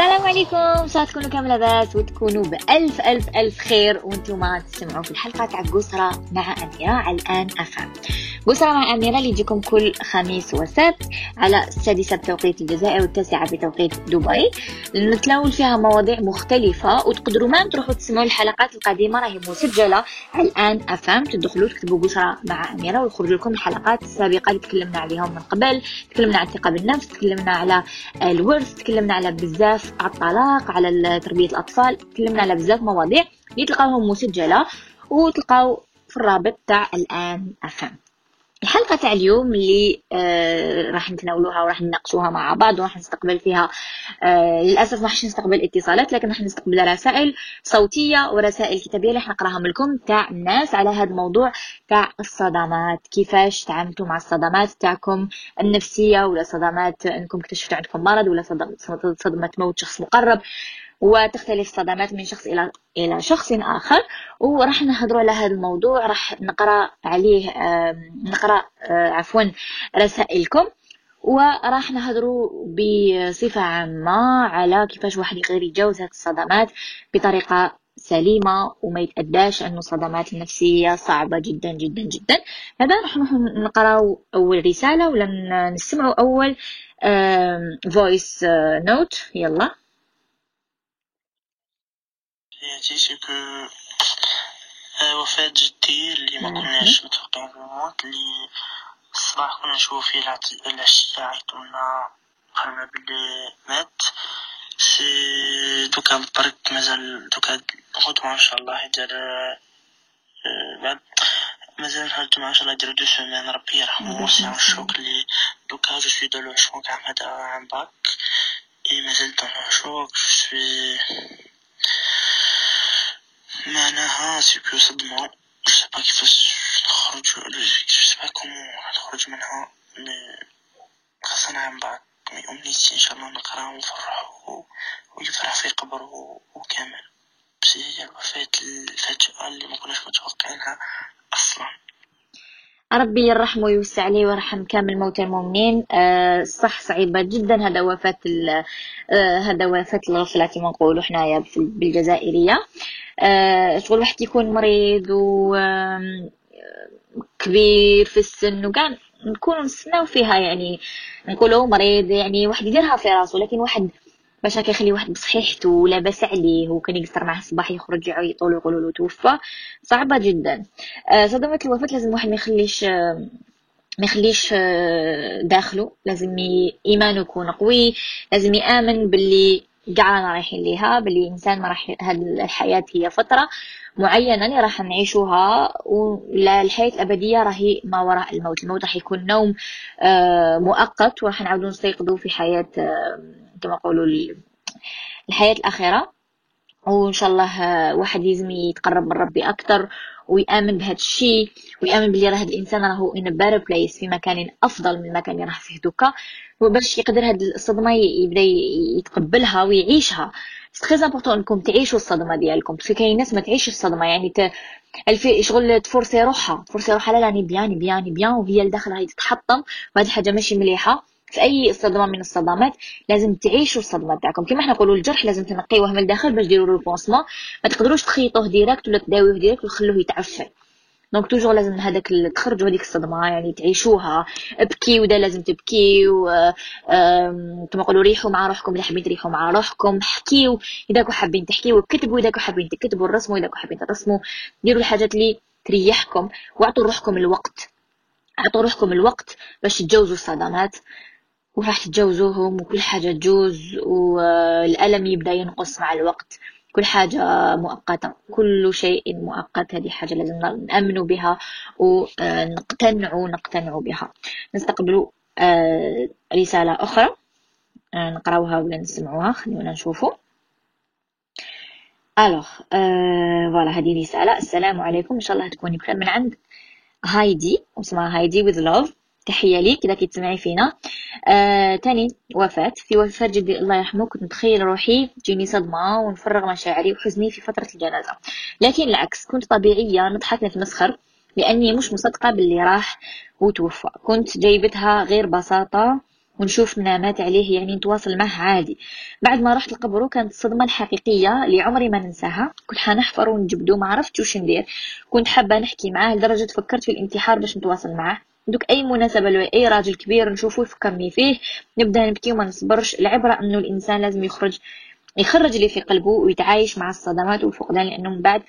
السلام عليكم. صار تكونوا كامل لاباس وتكونوا بألف ألف ألف خير. وأنتم تستمعوا في الحلقة تاع قسرة مع أميرة على الآن أفهم. قسرة مع أميرة اللي يجيكم كل خميس وسبت على السادسة بتوقيت الجزائر والتاسعة بتوقيت دبي. نتناول فيها مواضيع مختلفة وتقدروا ما تروحوا تسمعوا الحلقات القديمة راهي مسجلة على الآن أفهم. تدخلوا تكتبوا قسرة مع أميرة ويخرج لكم الحلقات السابقة اللي تكلمنا عليهم من قبل تكلمنا عن الثقة بالنفس تكلمنا على الورث تكلمنا على بزاف على الطلاق على تربية الأطفال. تكلمنا على بزاف مواضيع. اللي تلقاوهم مسجلة وتلقاو في الرابط تاع الآن أفهم. الحلقة تاع اليوم اللي آه راح نتناولوها وراح نناقشوها مع بعض وراح نستقبل فيها آه للأسف ما راح نستقبل اتصالات لكن راح نستقبل رسائل صوتية ورسائل كتابية اللي راح نقراها لكم تاع الناس على هذا الموضوع تاع الصدمات. كيفاش تعاملتوا مع الصدمات تاعكم النفسية؟ ولا صدمات إنكم اكتشفتوا عندكم مرض؟ ولا صدمة موت شخص مقرب؟ وتختلف الصدمات من شخص إلى إلى شخص آخر. وراح نهضروا على هذا الموضوع. راح نقرأ عليه نقرأ آه، عفوا رسائلكم. وراح نهضروا بصفة عامة على كيفاش واحد يقدر يتجاوز هذه الصدمات بطريقة سليمة وما يتأداش أنه الصدمات النفسية صعبة جدا جدا جدا. هذا راح نقرأ أول رسالة ولا نسمعوا أول voice note يلا. حياتي c'est que وفاة جدي اللي ما كناش متوقعين بالموت اللي الصباح كنا نشوفو فيه العشية عيطولنا قالنا بلي مات c'est دوكا برك مازال دوكا غدوة ان شاء الله يدير بعد مازال نهار الجمعة ان شاء الله يدير deux semaines ربي يرحمو c'est un choc اللي دوكا je suis dans le choc عام هذا عام bac et مازال dans le choc je suis معناها c'est que صدمة با كيفاش نخرج با comment نخرج منها mais خاصنا عام bac mais أمنيتي إن شاء الله نقرا ونفرح ويفرح في قبره وكامل بس هي الوفاة الفجأة اللي ما كناش متوقعينها أصلا ربي يرحمه ويوسع عليه ويرحم كامل موتى المؤمنين. أه صح صعيبة جدا هذا وفاة أه هذا وفاة الغفلة كما نقولوا حنايا بالجزائرية. أه شغل واحد يكون مريض و كبير في السن وكان نكون نستناو فيها يعني نقولوا مريض يعني واحد يديرها في راسه لكن واحد باش هكا يخلي واحد بصحيحته لاباس عليه وكان يقصر معاه الصباح يخرج يعيطوا له له توفى. صعبة جدا. آه، صدمه الوفاة لازم واحد ما يخليش آه، ما يخليش آه، داخله. لازم إيمانه يكون قوي. لازم يآمن باللي قاعنا رايحين ليها باللي الإنسان ما راح الحياة هي فترة معينة راح نعيشوها ولا الحياة الأبدية راهي ما وراء الموت. الموت راح يكون نوم مؤقت وراح نعاودوا نستيقظوا في حياة كما نقولوا الحياة الأخيرة. وإن شاء الله واحد لازم يتقرب من ربي أكثر ويآمن بهذا الشيء ويآمن بلي راه هذا الإنسان راهو a better place في مكان أفضل من المكان اللي راه فيه دوكا وباش يقدر هذه الصدمة يبدا يتقبلها ويعيشها très important انكم تعيشوا الصدمة ديالكم parce que كاين ناس ما تعيش الصدمة يعني ت... شغل تفرسي روحها تفرسي روحها لا راني bien bien bien وهي لداخل راهي تتحطم وهذه حاجة ماشي مليحة. في أي صدمة من الصدمات لازم تعيشوا الصدمة تاعكم كما إحنا نقولوا الجرح لازم تنقيوه من الداخل باش ديروا له ما تقدروش تخيطوه directe ولا تداويوه directe وتخلوه يتعفن. donc toujours لازم هذاك تخرجوا هذيك الصدمة يعني تعيشوها. ابكي ودا لازم تبكيو كما نقولوا ريحوا مع روحكم إذا حابين تريحوا مع روحكم. حكيو إذا كنتوا حابين تحكيو كتبوا إذا كنتوا حابين تكتبوا رسموا اذا كنتوا حابين ترسموا ديروا الحاجات اللي تريحكم واعطوا روحكم الوقت. اعطوا روحكم الوقت باش تجوزوا الصدمات. وراح تتجوزوهم وكل حاجة تجوز والألم يبدأ ينقص مع الوقت. كل حاجة مؤقتة كل شيء مؤقت. هذه حاجة لازم نأمن بها ونقتنع نقتنع بها. نستقبل آه، رسالة أخرى آه، نقراوها ولا نسمعوها؟ خلينا نشوفوا الوغ فوالا هذه رسالة. السلام عليكم. إن شاء الله تكوني بخير. من عند هايدي اسمها هايدي with love. تحية ليك إذا كنت تسمعي فينا. آه، تاني وفاة. في وفاة جدي الله يرحمه كنت متخيل روحي تجيني صدمة ونفرغ مشاعري وحزني في فترة الجنازة. لكن العكس كنت طبيعية نضحك نتمسخر لأني مش مصدقة باللي راح وتوفى. كنت جايبتها غير بساطة ونشوف منامات عليه يعني نتواصل معه عادي. بعد ما رحت القبر كانت الصدمة الحقيقية اللي عمري ما ننساها. كنت حنحفر ونجبدو ما عرفتش وش ندير. كنت حابة نحكي معاه لدرجة فكرت في الانتحار باش نتواصل معاه. دوك أي مناسبة لو أي راجل كبير نشوفه يفكرني فيه نبدأ نبكي وما نصبرش. العبرة أنه الإنسان لازم يخرج يخرج اللي في قلبه ويتعايش مع الصدمات والفقدان لأنه من بعد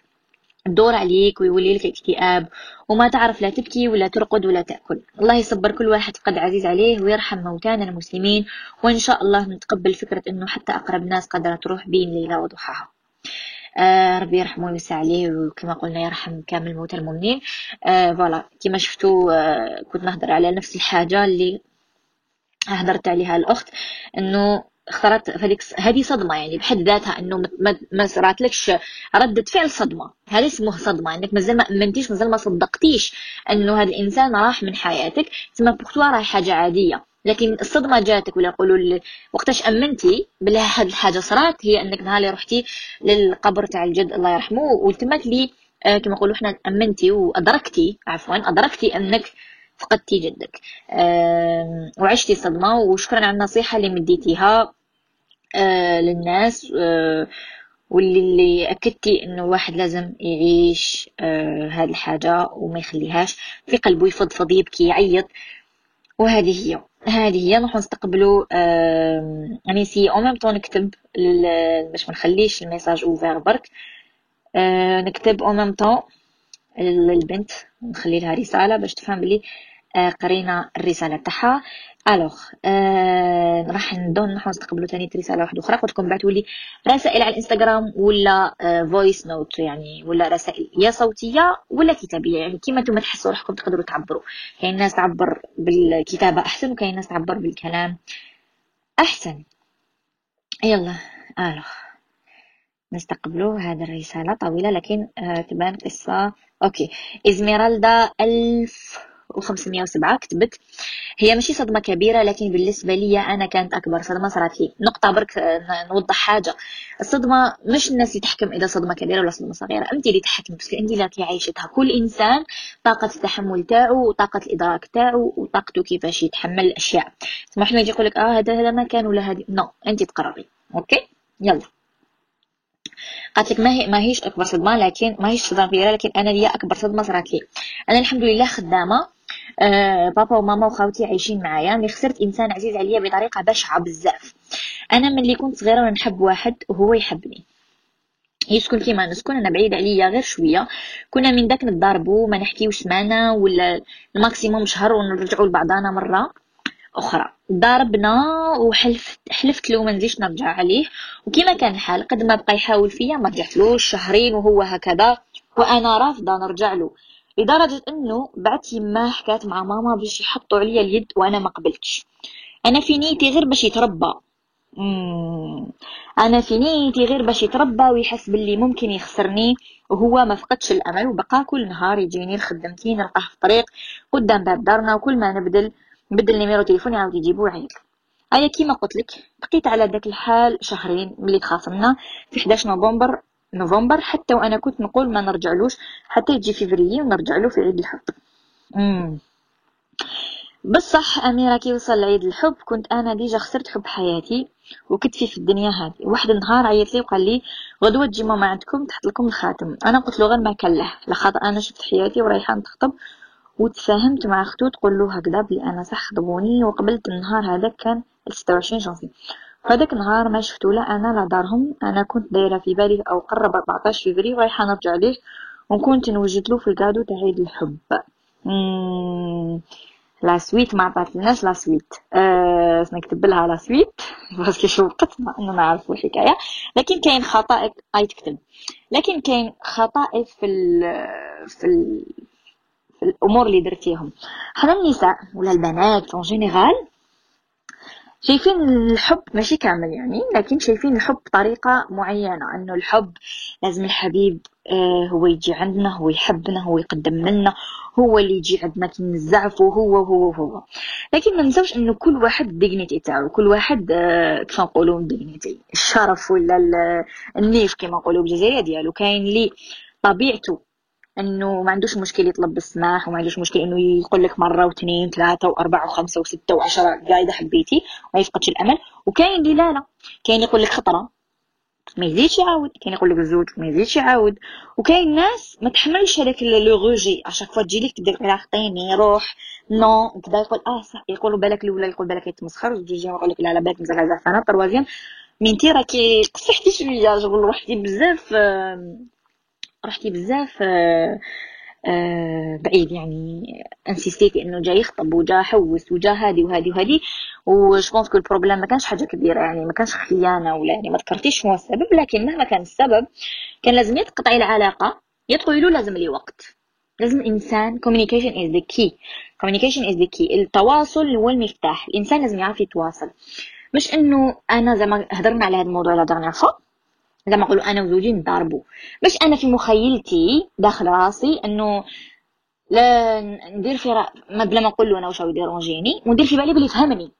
تدور عليك ويولي لك اكتئاب وما تعرف لا تبكي ولا ترقد ولا تأكل. الله يصبر كل واحد فقد عزيز عليه ويرحم موتانا المسلمين وإن شاء الله نتقبل فكرة أنه حتى أقرب ناس قدرت تروح بين ليلة وضحاها. آه ربي يرحمه ويوسع عليه وكما قلنا يرحم كامل موتى المؤمنين. آه فوالا كما شفتوا آه كنت نهضر على نفس الحاجة اللي هدرت عليها الأخت أنه اختارت هذيك هذه صدمة يعني بحد ذاتها إنه ما, صراتلكش ردة فعل صدمة. هذا اسمه صدمة إنك مازال ما أمنتيش مازال ما صدقتيش إنه هذا الإنسان راح من حياتك. تسمى بوغتوا راهي حاجة عادية. لكن الصدمة جاتك ولا يقولوا وقتاش أمنتي بلي هاد الحاجة صرات هي أنك نهار اللي رحتي للقبر تاع الجد الله يرحمه وتمت لي آه كما نقولوا إحنا أمنتي وأدركتي عفوا أدركتي أنك فقدتي جدك. آه وعشتي صدمة وشكرا على النصيحة اللي مديتيها آه للناس آه واللي اللي أكدتي إنه الواحد لازم يعيش آه هذه الحاجة وما يخليهاش في قلبه يفضفض يبكي يعيط. وهذه هي. هذه هي نروح نستقبلوا يعني سي أو ميم طون نكتب باش ما نخليش الميساج اوفير برك. آه، نكتب أو ميم طون للبنت نخلي لها رسالة باش تفهم بلي آه، قرينا الرسالة تاعها. الوغ آه راح ندون نحو نستقبلوا ثاني رساله واحدة أخرى. قلت لكم بعثوا لي رسائل على الإنستغرام ولا آه فويس نوت يعني ولا رسائل يا صوتية ولا كتابية. يعني كيما نتوما تحسوا روحكم تقدروا تعبروا. كاين ناس تعبر بالكتابة أحسن وكاين ناس تعبر بالكلام أحسن. يلا الوغ نستقبلوا هذه الرسالة طويلة لكن آه تبان قصة. أوكي. إزميرالدا ألف وخمسمية وسبعة كتبت. هي ماشي صدمة كبيرة لكن بالنسبة لي أنا كانت أكبر صدمة صارت لي نقطة برك نوضح حاجة. الصدمة مش الناس اللي تحكم إذا صدمة كبيرة ولا صدمة صغيرة. أنت اللي تحكم بس أنت اللي عايشتها. كل إنسان طاقة التحمل تاعو وطاقة الإدراك تاعو وطاقته كيفاش يتحمل الأشياء. ما حنا يجي يقول لك آه هذا هذا ما كان ولا هذه. نو أنت تقرري. أوكي؟ يلا. قالت لك ما هي ما هيش أكبر صدمة لكن ما هيش صدمة كبيرة لكن أنا ليا أكبر صدمة صارت لي أنا الحمد لله خدامة. آه بابا وماما وخوتي عايشين معايا. يعني خسرت إنسان عزيز عليا بطريقة بشعة بزاف. أنا ملي كنت صغيرة ونحب واحد وهو يحبني. يسكن كيما نسكن أنا بعيد عليا غير شوية. كنا من داك نضاربو ما نحكيوش سمانة ولا الماكسيموم شهر ونرجعوا لبعضنا مرة أخرى. ضربنا وحلفت حلفت له ما نزيدش نرجع عليه. وكما كان الحال قد ما بقى يحاول فيا ما رجعتلوش. شهرين وهو هكذا. وأنا رافضة نرجع له. لدرجة إنه بعت يما حكات مع ماما باش يحطوا عليا اليد وأنا ما قبلتش. أنا في نيتي غير باش يتربى. أنا في نيتي غير باش يتربى ويحس باللي ممكن يخسرني وهو ما فقدش الأمل وبقى كل نهار يجيني لخدمتي نلقاه في الطريق قدام باب دارنا وكل ما نبدل نبدل نيميرو تليفوني عاود يجيبوه عيط أيا كيما قلت لك بقيت على داك الحال شهرين ملي تخاصمنا في 11 نوفمبر نوفمبر حتى وأنا كنت نقول ما نرجعلوش حتى يجي فيفري ونرجع له في عيد الحب. امم بصح أميرة كي وصل عيد الحب كنت أنا ديجا خسرت حب حياتي وكتفي في الدنيا هذه. واحد النهار عيط لي وقال لي غدوة تجي ماما عندكم تحط لكم الخاتم. أنا قلت له غير ما كله لخاطر أنا شفت حياتي ورايحة نتخطب وتفاهمت مع أختو تقول له هكذا بلي أنا صح خطبوني وقبلت النهار هذاك كان 26 جانفي فهداك النهار ما شفتو لا أنا لا دارهم. أنا كنت دايرة في بالي أو قرب 14 فيفري ورايحه نرجع ليه؟ وكنت نوجد له في الكادو تاع عيد الحب. لا سويت ما عطاتلناش لا سويت. أه نكتب لها لا سويت باسكو شوقت مع انه نعرفوا الحكاية. لكن كاين خطأ أي تكتب. لكن كاين خطأ في ال في ال في الأمور اللي درتيهم. حنا النساء ولا البنات اون جينيرال شايفين الحب ماشي كامل يعني لكن شايفين الحب بطريقة معينة إنه الحب لازم الحبيب آه، هو يجي عندنا هو يحبنا هو يقدم لنا هو اللي يجي عندنا كي نزعفه هو هو هو لكن ما نساوش إنه كل واحد الديغنيتي تاعو كل واحد آه، كيف نقولوا الديغنيتي الشرف ولا النيف كما نقولوا بالجزائرية ديالو. كاين لي طبيعته إنه ما عندوش مشكل يطلب بالسماح وما عندوش مشكل إنه يقول لك مرة واثنين ثلاثة وأربعة وخمسة وستة وعشرة اذا حبيتي ما يفقدش الأمل. وكاين اللي لا لا كاين يقول لك خطرة ما يزيدش يعاود كاين يقول لك الزوج ما يزيدش يعاود. وكاين ناس ما تحملش هذاك لو روجي اشاك فوا تجي لك تبدا تقول عطيني روح نو كذا يقول آه صح يقولوا بالك الأولى يقول بالك يتمسخر. وتجي يقول لك لا لا بالك مزال زعفانه طروازيام من تي راكي قصحتي شوية شغل روحتي بزاف رحتي بزاف آه، آه، بعيد يعني. انسيستيتي انه جاي يخطب وجا حوس وجا هادي وهادي وهادي. وش بونس كو البروبليم ما كانش حاجة كبيرة يعني ما كانش خيانة ولا يعني ما ذكرتيش هو السبب لكن مهما كان السبب كان لازم يتقطعي العلاقة يا لازم لي وقت لازم الإنسان communication is the key. Communication is the key. التواصل هو المفتاح. الإنسان لازم يعرف يتواصل. مش إنه أنا زي ما هضرنا على هذا الموضوع لا دغنيغ فوا زي ما نقولوا أنا وزوجي نضاربوا باش أنا في مخيلتي داخل راسي إنه لا ندير في رأ... ما بلا ما نقول له أنا واش يديرونجيني وندير في بالي بلي فهمني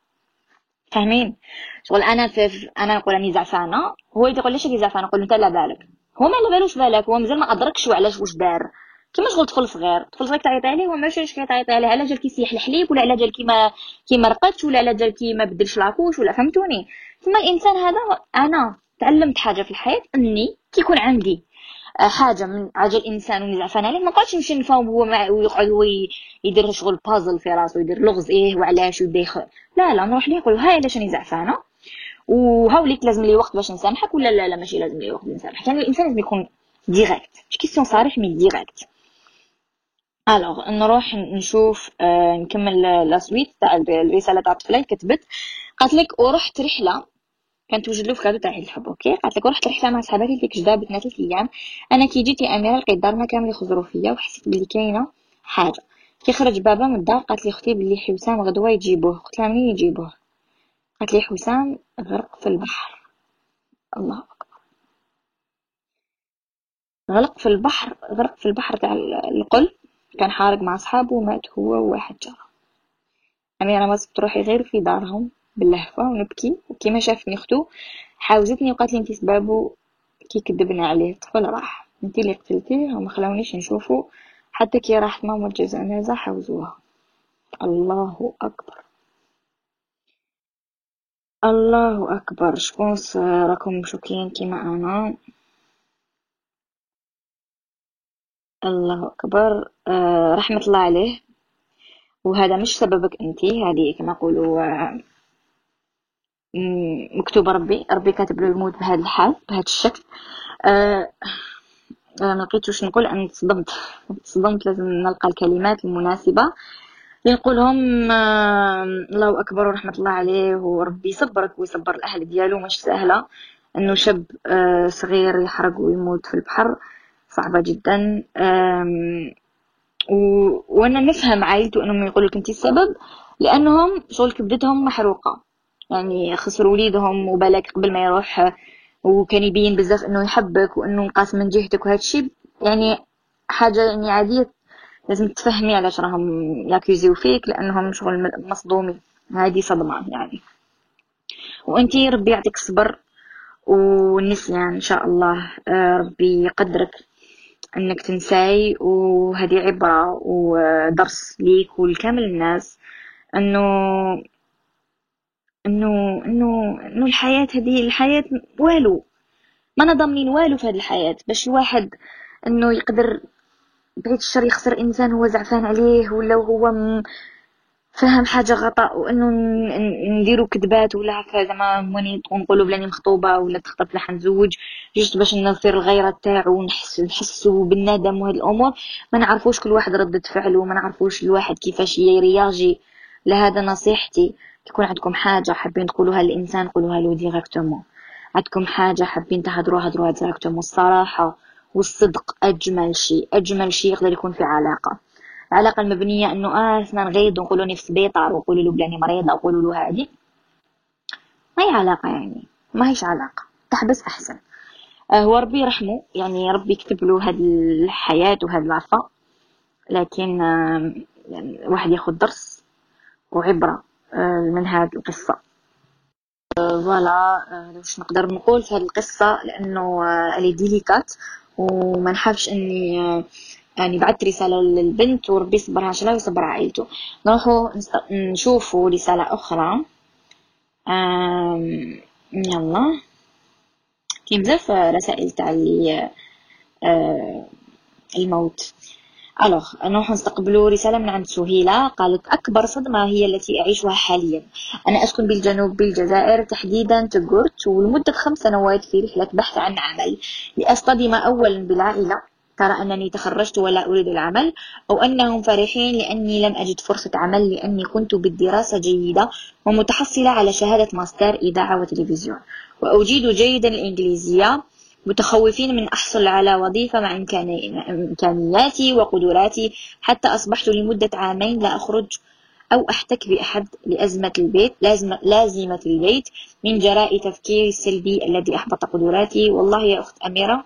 فاهمين؟ شغل أنا في أنا نقول راني زعفانة هو يقول ليش راكي زعفانة؟ نقول أنت لا بالك. هو ما على بالوش بالك هو مازال ما أدركش وعلاش واش دار. كيما شغل طفل صغير طفل صغير تعيط عليه هو ماشي اش كيعيط عليه على جال كيسيح الحليب ولا على جال كيما كيما رقدش ولا على جال كيما بدلش لاكوش ولا فهمتوني. ثم الإنسان هذا أنا تعلمت حاجة في الحياة أني كيكون عندي آه، حاجة من عجل الانسان ونزعفان عليه. ما قعدش نمشي نفاهم هو ويقعد هو يدير شغل بازل في راسو يدير لغز إيه وعلاش وديخ لا لا نروح ليه؟ نقول هاي علاش راني زعفانة؟ وهاوليك لازم لي وقت باش نسامحك ولا لا لا ماشي لازم لي وقت نسامحك يعني الإنسان لازم يكون ديريكت مش كيسيون صريح مي ديريكت الوغ نروح نشوف آه نكمل لا سويت تاع الرسالة تاع الطفله كتبت قالت لك ورحت رحلة كانت توجد له في كادو تاع الحب أوكي؟ قالت لك ورحت رحله مع صحاباتي في جدة ثلاثة أيام أنا كي جيت أميرة لقيت دارنا كامل يخزروا فيا وحسيت بلي كاينة حاجة. كي خرج بابا من الدار قالت لي أختي بلي حسام غدوة يجيبوه. قلت لها منين يجيبوه؟ قالت لي حسام غرق في البحر. الله أكبر. غرق في البحر غرق في البحر تاع القل. كان حارق مع أصحابه ومات هو وواحد جاره. أميرة ما تروحي غير في دارهم. باللهفة ونبكي. وكيما شافني اختو حاوزتني وقالت لي انتي سبابو كي كدبنا عليه. الطفل راح. انتي اللي قتلتيه وما خلاونيش نشوفه حتى كي راحت ماما الجنازة حوزوها الله أكبر. الله أكبر. شكونس راكم مشوكين كيما أنا؟ الله أكبر. آه رحمة الله عليه. وهذا مش سببك انتي. هذه كما نقولوا مكتوبة ربي ربي كاتب له الموت بهذا الحال بهذا الشكل. أه ما لقيت واش نقول أنا تصدمت تصدمت لازم نلقى الكلمات المناسبة. لنقولهم آه الله أكبر ورحمة الله عليه وربي يصبرك ويصبر الأهل ديالو مش سهلة. إنه شاب آه صغير يحرق ويموت في البحر صعبة جدا. و... وأنا نفهم عائلته إنهم يقولوا أنت السبب لأنهم شغل كبدتهم محروقة. يعني خسروا وليدهم وبالك قبل ما يروح. وكان يبين بزاف إنه يحبك وإنه نقاس من جهتك وهذا الشيء. يعني حاجة يعني عادية. لازم تفهمي علاش راهم ياكوزيو فيك لأنهم شغل مصدومين. هذه صدمة يعني. وإنتي ربي يعطيك الصبر والنسيان إن شاء الله. آه، ربي يقدرك إنك تنساي. وهذه عبرة ودرس ليك ولكامل الناس. إنه إنه إنه إنه الحياة هذه الحياة والو. ما ضامنين والو في هذه الحياة باش الواحد إنه يقدر بعيد الشر يخسر إنسان هو زعفان عليه ولا هو فهم حاجة غلط وإنه نديرو كذبات ولا هكا زعما ماني نقولوا بلاني مخطوبة ولا تخطب لا نزوج جوست باش نصير الغيرة تاعو ونحس نحسو بالندم وهاد الأمور. ما نعرفوش كل واحد ردة فعله ما نعرفوش الواحد كيفاش ي réagi لهذا نصيحتي. يكون عندكم حاجة حابين تقولوها للإنسان قولوها له directement عندكم حاجة حابين تهدروها هدروها directement الصراحة والصدق أجمل شيء أجمل شيء يقدر يكون في علاقة. العلاقة المبنية إنه آه إحنا نغيض ونقولوا في سبيطار وقولوا له بلاني مريضة وقولوا له هذه. هاي علاقة يعني؟ ما هيش علاقة. تحبس أحسن. آه، هو ربي يرحمه. يعني ربي يكتب له هاد الحياة وهاد العفا لكن آه، يعني واحد ياخد درس وعبرة. من هاد القصة. voilà واش نقدر نقول في هاد القصة؟ لأنه elle est délicate وما نحبش إني يعني بعثت رسالة للبنت وربي يصبرها الله ويصبر عائلته. نروحو نشوفوا رسالة أخرى. يلا. كاين بزاف رسائل تاع آه، الموت. الوغ نروح نستقبلوا رسالة من عند سهيلة. قالت أكبر صدمة هي التي أعيشها حاليا. أنا أسكن بالجنوب بالجزائر تحديدا تقرت ولمدة خمس سنوات في رحلة بحث عن عمل. لأصطدم اولا بالعائلة. ترى أنني تخرجت ولا أريد العمل أو أنهم فرحين لأني لم أجد فرصة عمل لأني كنت بالدراسة جيدة ومتحصلة على شهادة ماستر إذاعة وتلفزيون. وأجيد جيدا الإنجليزية. متخوفين من أحصل على وظيفة مع إمكانياتي وقدراتي. حتى أصبحت لمدة عامين لا أخرج أو أحتك بأحد لأزمة البيت لازمة, لازمة البيت من جراء تفكيري السلبي الذي أحبط قدراتي. والله يا أخت أميرة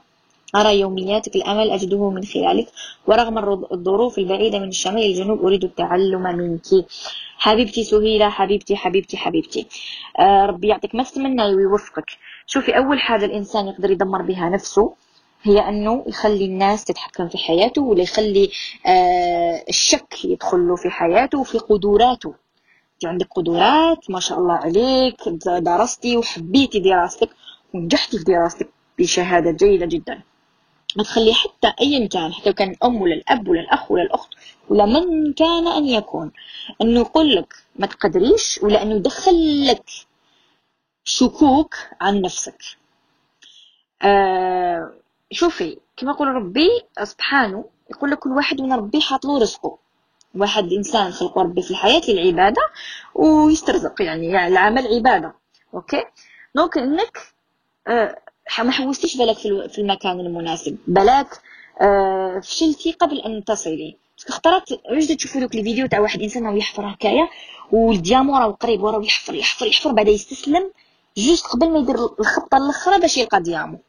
أرى يومياتك الأمل أجده من خلالك. ورغم الظروف البعيدة من الشمال الجنوب أريد التعلم منك. حبيبتي سهيلة حبيبتي حبيبتي حبيبتي. آه ربي يعطيك ما تتمنى ويوفقك شوفي أول حاجة الإنسان يقدر يدمر بها نفسه هي أنه يخلي الناس تتحكم في حياته ولا يخلي آه الشك يدخل له في حياته وفي قدراته. انت عندك قدرات ما شاء الله عليك درستي وحبيتي دراستك ونجحتي في دراستك بشهادة جيدة جدا. ما تخلي حتى أيا كان حتى كان الأم ولا الأب ولا الأخ ولا الأخت ولا من كان أن يكون أنه يقول لك ما تقدريش ولا أنه يدخل لك شكوك عن نفسك. آه شوفي كما يقول ربي سبحانه يقول لك كل واحد من ربي حاط له رزقه. واحد إنسان خلق ربي في الحياة للعبادة ويسترزق يعني, يعني العمل عبادة. OK؟ donc إنك آه ما حوستيش بالك في المكان المناسب. بلاك آه، فشلتي قبل أن تصلي. خطرات واش تشوفوا دوك الفيديو تاع واحد إنسان راه يحفر هكايا؟ وال diamant راه قريب وراه يحفر يحفر يحفر بعد يستسلم juste قبل ما يدير الخطة الأخرى باش يلقى diamant.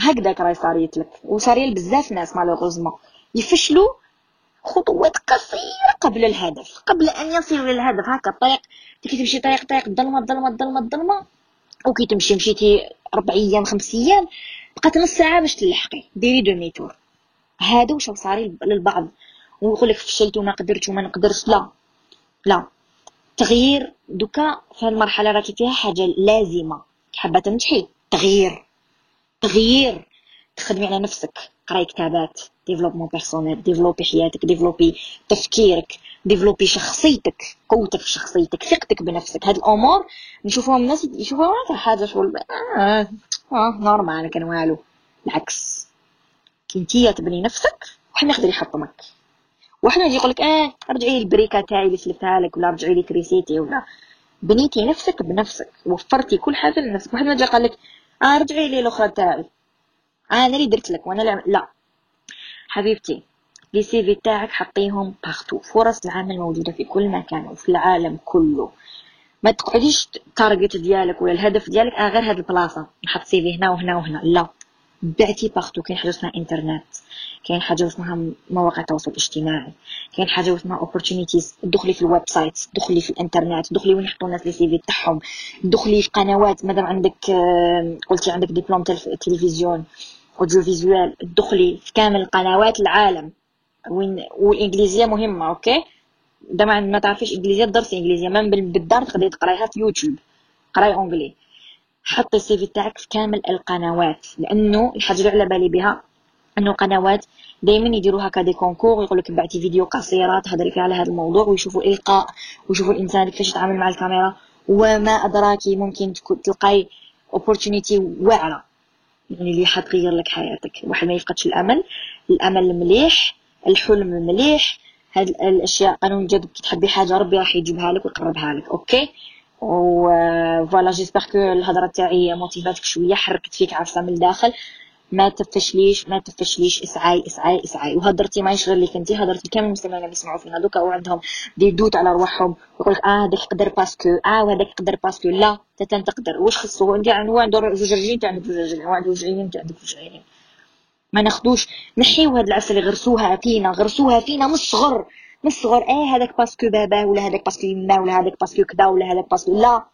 هكذاك راهي صاريت لك وصاري بزاف ناس malheureusement. يفشلوا خطوات قصيرة قبل الهدف. قبل أن يصلوا للهدف. هكا الطريق كي تمشي طريق طريق ظلمه ظلمه ظلمه ظلمه وكي تمشي مشيتي ربع أيام خمس أيام. بقات نص ساعة باش تلحقي. ديري demi-tour هذا واش صاري للبعض. ويقول لك فشلت وما قدرت وما نقدرش. لا. لا. تغيير. دوكا في المرحله راكي فيها حاجة لازمة. حابة تنجحي؟ تغيير. تغيير. تخدمي على نفسك. قراي كتابات. développement personnel. développi حياتك. développi تفكيرك. développi شخصيتك. قوتك في شخصيتك. ثقتك بنفسك. هاد الأمور نشوفوهم الناس يشوفوها حاجة شغل آه, آه normal كان والو بالعكس كي تبني نفسك واحد يقدر يحطمك. واحد يجي يقول لك آه رجعي لي ال brique تاعي اللي سلفتها لك ولا رجعي لي كريسيتي ولا بنيتي نفسك بنفسك وفرتي كل حاجة لنفسك. واحد ما جا قال لك آه رجعي لي الأخرى تاعي. أنا اللي درت لك وأنا اللي لا. حبيبتي les CV تاعك حطيهم partout فرص العمل موجودة في كل مكان وفي العالم كله. ما تقعديش ال target ديالك ولا الهدف ديالك آه غير هاد البلاصة. نحط CV هنا وهنا وهنا. لا. بعتي partout كاين حاجة اسمها إنترنت كاين حاجة اسمها مواقع التواصل الاجتماعي كاين حاجة اسمها opportunities دخلي في ال website دخلي في الإنترنت دخلي وين يحطوا الناس les CV تاعهم دخلي في قنوات مادام عندك آه، قلتي عندك ديبلوم تلفزيون audiovisuel دخلي في كامل قنوات العالم. وين والإنجليزية مهمة OK؟ ده ما تعرفيش إنجليزية درس إنجليزية من بالدار تقدري تقرايها في يوتيوب. قراي anglais. حطي ال CV تاعك في كامل القنوات لأنه الحاجة اللي على بالي بها إنه قنوات دائما يديروا هكا concours يقول لك بعتي فيديو قصيره تهضري فيها على هذا الموضوع ويشوفوا إلقاء ويشوفوا الإنسان كيفاش يتعامل مع الكاميرا وما ادراكي ممكن تلقاي opportunité واعرة. يعني اللي حتغير لك حياتك واحد ما يفقدش الأمل الأمل مليح الحلم مليح هاد الأشياء قانون جذب كي تحبي حاجة ربي راح يجيبها لك ويقربها لك OK؟ و voilà j'espère que الهضرة تاعي motiv اتك شوية حركت فيك عارفه من الداخل. ما تفشليش ما تفشليش اسعاي اسعاي اسعاي. وهدرتي ماشي غير لك انت هدرتي كامل المستمعين اللي بيسمعوا فينا. دوكا وعندهم دي دوت على رواحهم يقول لك آه هذاك يقدر parce que آه وهذاك يقدر parce que لا حتى انت تقدر واش خصو؟ انت هو عنده زوج رجلين انت عندك زوج رجلين هو عنده زوج عينين انت عندك زوج عينين ما ناخدوش. نحيو هاد العسل اللي غرسوها فينا غرسوها فينا من الصغر. من الصغر إيه هذاك parce que بابا ولا هذاك parce que يما ولا هذاك parce que كذا ولا هذاك parce que؟ لا.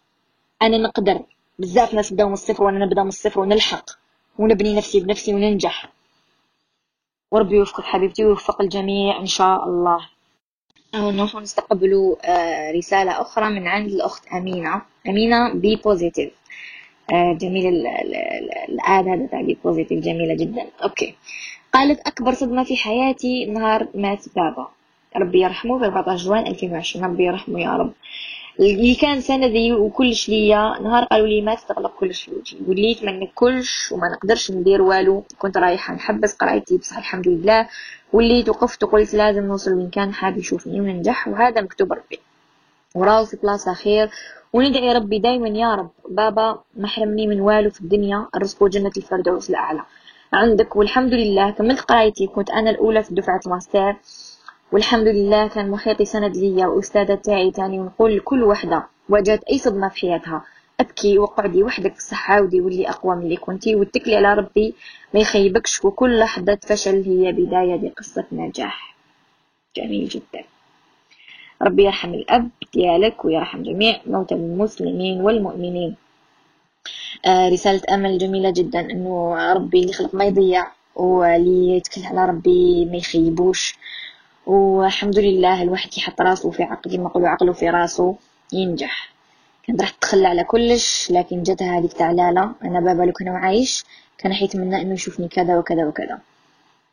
أنا نقدر. بزاف ناس بداو من الصفر وأنا نبدأ من الصفر ونلحق ونبني نفسي بنفسي وننجح. وربي يوفقك حبيبتي ويوفق الجميع إن شاء الله. نروح نستقبلوا آه، رسالة أخرى من عند الأخت أمينة. أمينة be positive آه، جميل الآد هذا تاع be positive جميلة جدا. OK. قالت أكبر صدمة في حياتي نهار مات بابا. ربي يرحمه في 14 جوان 2020 ربي يرحمه يا رب. اللي كان سندي وكلش ليا نهار قالوا لي ما تغلق كلش وجهي. وليت ما كلش وما نقدرش ندير والو. كنت رايحة نحبس قرايتي بصح الحمد لله. وليت وقفت وقلت لازم نوصل وين كان حاب يشوفني وننجح وهذا مكتوب ربي. وراو في بلاصة خير. وندعي ربي دايما يا رب. بابا ما حرمني من والو في الدنيا. الرزق جنة الفردوس الأعلى. عندك والحمد لله. كملت قرايتي كنت أنا الأولى في دفعة ماستر. والحمد لله كان محيطي سند ليا وأستاذة تاعي تاني ونقول لكل وحدة واجهت أي صدمة في حياتها. أبكي وقعدي وحدك في الصحة ودي واللي أقوى من اللي كنتي واتكلي على ربي ما يخيبكش وكل لحظة فشل هي بداية لقصة نجاح. جميل جدا. ربي يرحم الأب ديالك ويرحم جميع موتى المسلمين والمؤمنين. آه رسالة أمل جميلة جدا إنه ربي اللي خلق ما يضيع واللي يتكل على ربي ما يخيبوش. والحمد لله الواحد يحط راسه في عقل ما نقولوا عقله في راسه ينجح. كنت راح تتخلى على كلش لكن جاتها هذيك تاع لالا أنا بابا لو كان عايش كان حيتمنى إنه يشوفني كذا وكذا وكذا.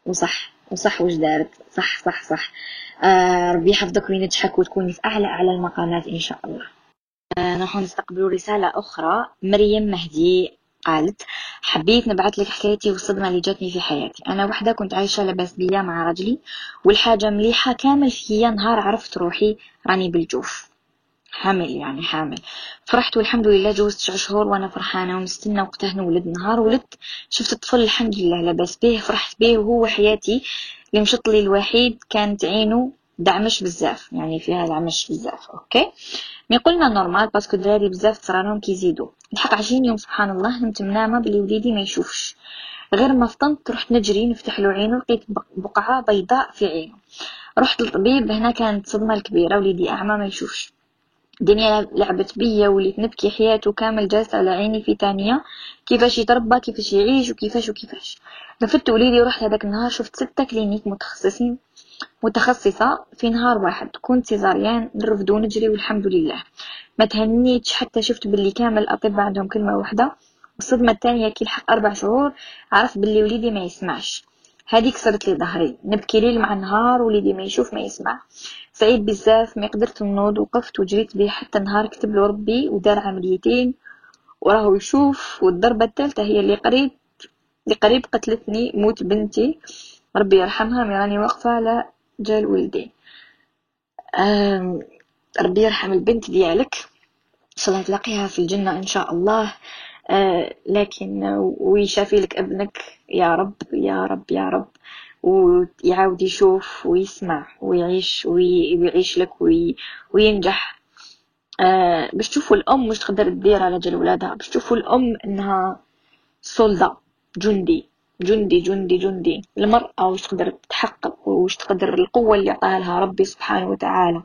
وصح وصح وش دارت. صح صح صح. آه ربي يحفظك وينجحك وتكوني في أعلى أعلى المقامات إن شاء الله. آه نروح نستقبلوا رسالة أخرى. مريم مهدي قالت حبيت نبعث لك حكايتي والصدمة اللي جاتني في حياتي. أنا وحدة كنت عايشة لاباس بيا مع رجلي والحاجة مليحة كامل فيا نهار عرفت روحي راني بالجوف. حامل يعني حامل. فرحت والحمد لله جوزت تسع شهور وأنا فرحانة ونستنى وقتها نولد نهار ولدت. شفت الطفل الحمد لله لاباس به فرحت به وهو حياتي. اللي مشط لي الوحيد كانت عينه دعمش بزاف يعني فيها دعمش بزاف OK؟ mais قلنا normal parce que الدراري بزاف تصرالهم كيزيدو الحق عشرين يوم سبحان الله نمت منامه بلي وليدي ما يشوفش. غير ما فطنت رحت نجري نفتح له عينه لقيت بقعة بيضاء في عينه رحت للطبيب هنا كانت صدمة الكبيره وليدي أعمى ما يشوفش. الدنيا لعبت بيا وليت نبكي حياته كامل جالسة على عيني في تانية. كيفاش يتربى؟ كيفاش يعيش؟ وكيفاش؟ وكيفاش؟ رفدت وليدي ورحت هذاك النهار شفت ستة cliniques متخصصين متخصصة في نهار واحد. كنت césarienne نرفدو ونجري والحمد لله. ما تهنيتش حتى شفت باللي كامل الأطباء عندهم كلمة واحدة والصدمة الثانية كي لحق أربع شهور عرفت باللي وليدي ما يسمعش. هذيك كسرت لي ظهري. نبكي ليل مع نهار وليدي ما يشوف ما يسمع. سعيد بزاف ما قدرت نوض وقفت وجريت بيه حتى نهار كتب له ربي ودار عمليتين وراه يشوف والضربة الثالثة هي اللي قريب اللي قريب قتلتني موت بنتي. ربي يرحمها مي راني واقفة على جال ولدي ربي يرحم البنت ديالك. ان شاء الله تلاقيها في الجنة إن شاء الله. لكن ويشافي لك أبنك يا رب يا رب يا رب. ويعاود يشوف ويسمع ويعيش ويعيش لك وي وينجح. آه باش تشوفوا الأم مش تقدر تدير على جال ولادها باش تشوفوا الأم إنها سولدا جندي. جندي جندي جندي. المرأة وش تقدر تحقق وش تقدر القوة اللي عطاها لها ربي سبحانه وتعالى.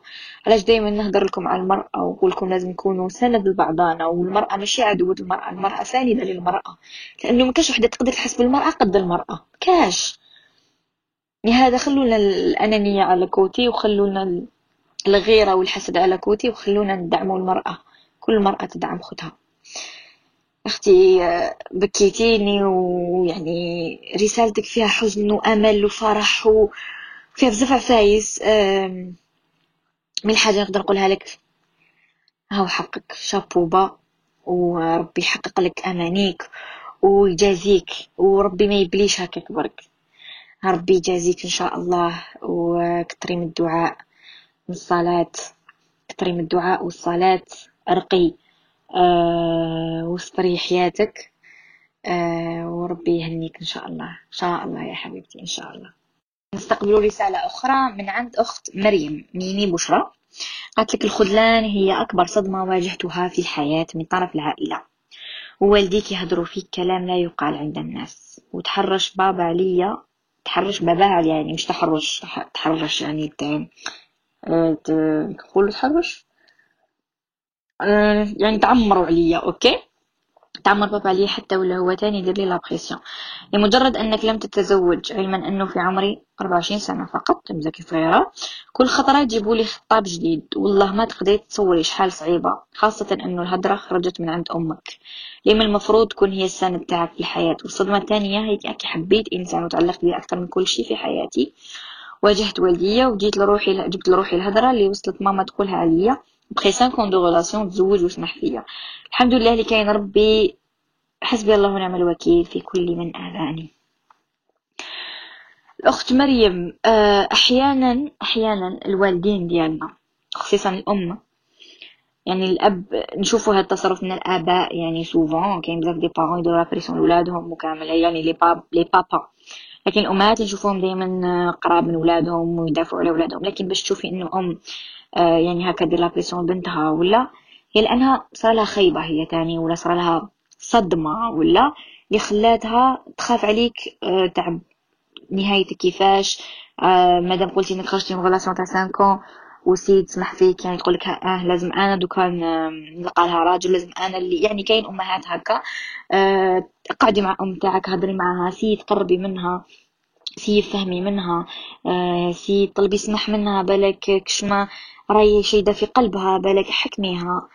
علاش دايما نهدر لكم على المرأة ونقول لكم لازم تكونوا سند لبعضانا والمرأة ماشي عدوة المرأة المرأة ساندة للمرأة. لأنه ما كاش وحدة تقدر تحس بالمرأة قد المرأة. كاش. لهذا خلونا الأنانية على كوتي وخلونا الغيرة والحسد على كوتي وخلونا ندعموا المرأة. كل مرأة تدعم خدها أختي بكيتيني ويعني رسالتك فيها حزن وأمل وفرح وفيها بزاف عفايس. من الحاجة نقدر نقولها لك؟ هاو حقك. شابوبا وربي يحقق لك أمانيك ويجازيك وربي ما يبليش هكاك برك. ربي يجازيك إن شاء الله وكتري من الدعاء والصلاه كتري من الدعاء والصلاة. أرقي. آه، واصبري حياتك. آه وربي يهنيك إن شاء الله. إن شاء الله يا حبيبتي إن شاء الله. نستقبل رسالة أخرى من عند أخت مريم ميمي بشرى. قالت لك الخذلان هي أكبر صدمة واجهتها في الحياة من طرف العائلة. ووالديك يهدروا فيك كلام لا يقال عند الناس. وتحرش بابا عليا. تحرش باباها يعني مش تحرش تحرش يعني تقول تحرش؟ آه، يعني تعمروا عليا okay؟ تعمر بابا علي حتى ولا هو تاني يدير لي la pression لمجرد أنك لم تتزوج علما أنه في عمري 24 سنة فقط مازلكي صغيرة كل خطرة يجيبوا لي خطاب جديد. والله ما تقدري تصوري شحال صعيبة خاصة أنه الهدرة خرجت من عند أمك. لما المفروض تكون هي السند تاعك في الحياة والصدمة الثانية هي كي حبيت إنسان وتعلقت به أكثر من كل شيء في حياتي. واجهت والديا وجيت لروحي جبت لروحي الهدرة اللي وصلت ماما تقولها عليا. après cinq ans de relation تزوج وسمح فيا الحمد لله اللي كاين ربي حسبي الله ونعم الوكيل في كل من آذاني. الأخت مريم آه، أحيانا أحيانا الوالدين ديالنا خصيصا الأم يعني الأب نشوفوا هذا التصرف من الآباء يعني souvent كاين بزاف des parents يديروا pression لولادهم وكامل يعني les pap- les papas لكن الأمهات نشوفوهم دائما قراب من ولادهم ويدافعوا على ولادهم. لكن باش تشوفي إنه أم آه، يعني هكا دير la pression بنتها ولا هي لأنها صار لها خيبة هي تاني ولا صار لها صدمة ولا اللي خلاتها تخاف عليك آه، تاع نهايتك كيفاش آه، مادام قلتي إنك خرجتي من relation تاع 5 وسيد سمح فيك يعني تقولك آه لازم أنا دوكا نلقى لها راجل لازم أنا اللي يعني كاين أمهات هكا آه قعدي مع أم تاعك هضري معها سيي تقربي منها. سيي فهمي منها آه سيي طلبي سمح منها بالك كشما راهي شيدة في قلبها بالك حكميها.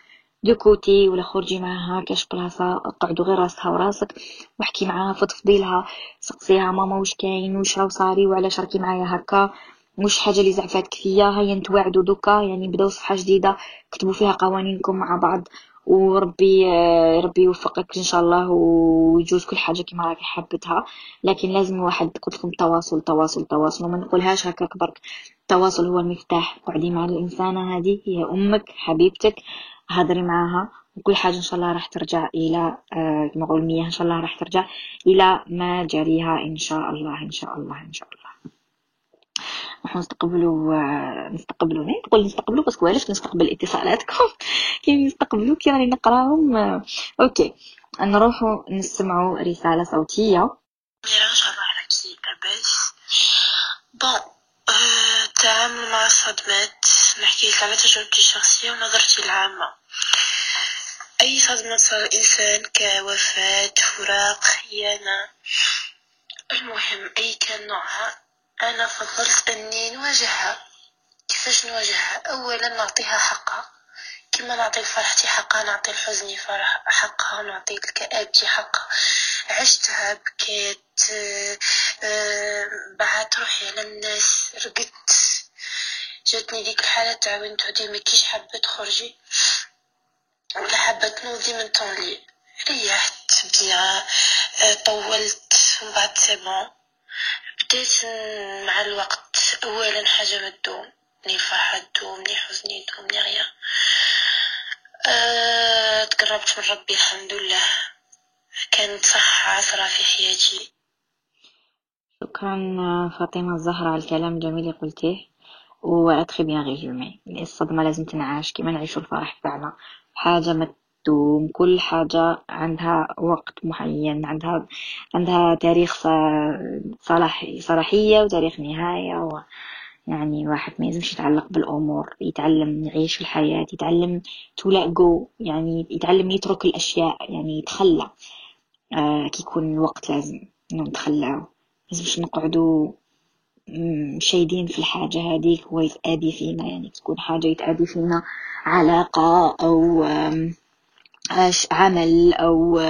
de côté ولا خرجي معاها كاش بلاصة قعدوا غير راسها وراسك واحكي معاها فضفضي لها سقسيها ماما واش كاين واش راهو صاري وعلاش راكي معايا هكا. مش حاجة اللي زعفاتك فيا هيا نتواعدوا دوكا. يعني بداو صفحة جديدة كتبوا فيها قوانينكم مع بعض. وربي ربي يوفقك إن شاء الله ويجوز كل حاجة كما راكي حبتها لكن لازم الواحد قلت لكم تواصل تواصل تواصل. وما نقولهاش هكا برك التواصل هو المفتاح. قعدي مع الإنسانة هذه هي أمك حبيبتك. هضري معاها. وكل حاجة إن شاء الله راح ترجع إلى آه، كما إن شاء الله راح ترجع إلى ما جريها إن شاء الله إن شاء الله إن شاء الله. نحن نستقبلوا آه، نستقبلوا نقول نقول نستقبلوا parce que علاش نستقبل اتصالاتكم؟ كي نستقبلوا كي راني نقراهم؟ آه، okay. نروحوا نسمعوا رسالة صوتية. bon التعامل مع الصدمات نحكي لك على تجربتي الشخصية ونظرتي العامة. أي صدمة تصل الإنسان كوفاة فراق خيانة. المهم أي كان نوعها. أنا فضلت أني نواجهها. كيفاش نواجهها؟ أولا نعطيها حقها. كما نعطي لفرحتي حقها نعطي لحزني فرح حقها نعطي لكآبتي حقها. عشتها بكيت آه، بعت روحي على الناس رقدت. جاتني ديك الحالة تاع وين تعودي مكيش حابة تخرجي ولا حابة تنوضي من ton lit. ريحت bien آه، طولت ومن بعد c'est bon. بديت مع الوقت. اولا حاجة ما تدوم ني فرحه تدوم ني حزني يدوم ني غيا أه تقربت من ربي الحمد لله. كانت صح عصرة في حياتي. شكرا فاطمة. الزهرة على الكلام الجميل اللي قلتيه. و très bien résumé الصدمة لازم تنعاش كيما نعيشو الفرح تاعنا حاجة ما تدوم كل حاجة عندها وقت معين عندها عندها تاريخ صلاحي صلاحية وتاريخ نهاية و يعني الواحد ما يلزمش يتعلق بالأمور يتعلم يعيش الحياة يتعلم to let go يعني يتعلم يترك الأشياء يعني يتخلى. آه كي يكون الوقت لازم إنه نتخلى. لازمش نقعدو شايدين في الحاجة هذيك هو يتأذي فينا. يعني تكون حاجة يتأذي فينا علاقة أو عمل أو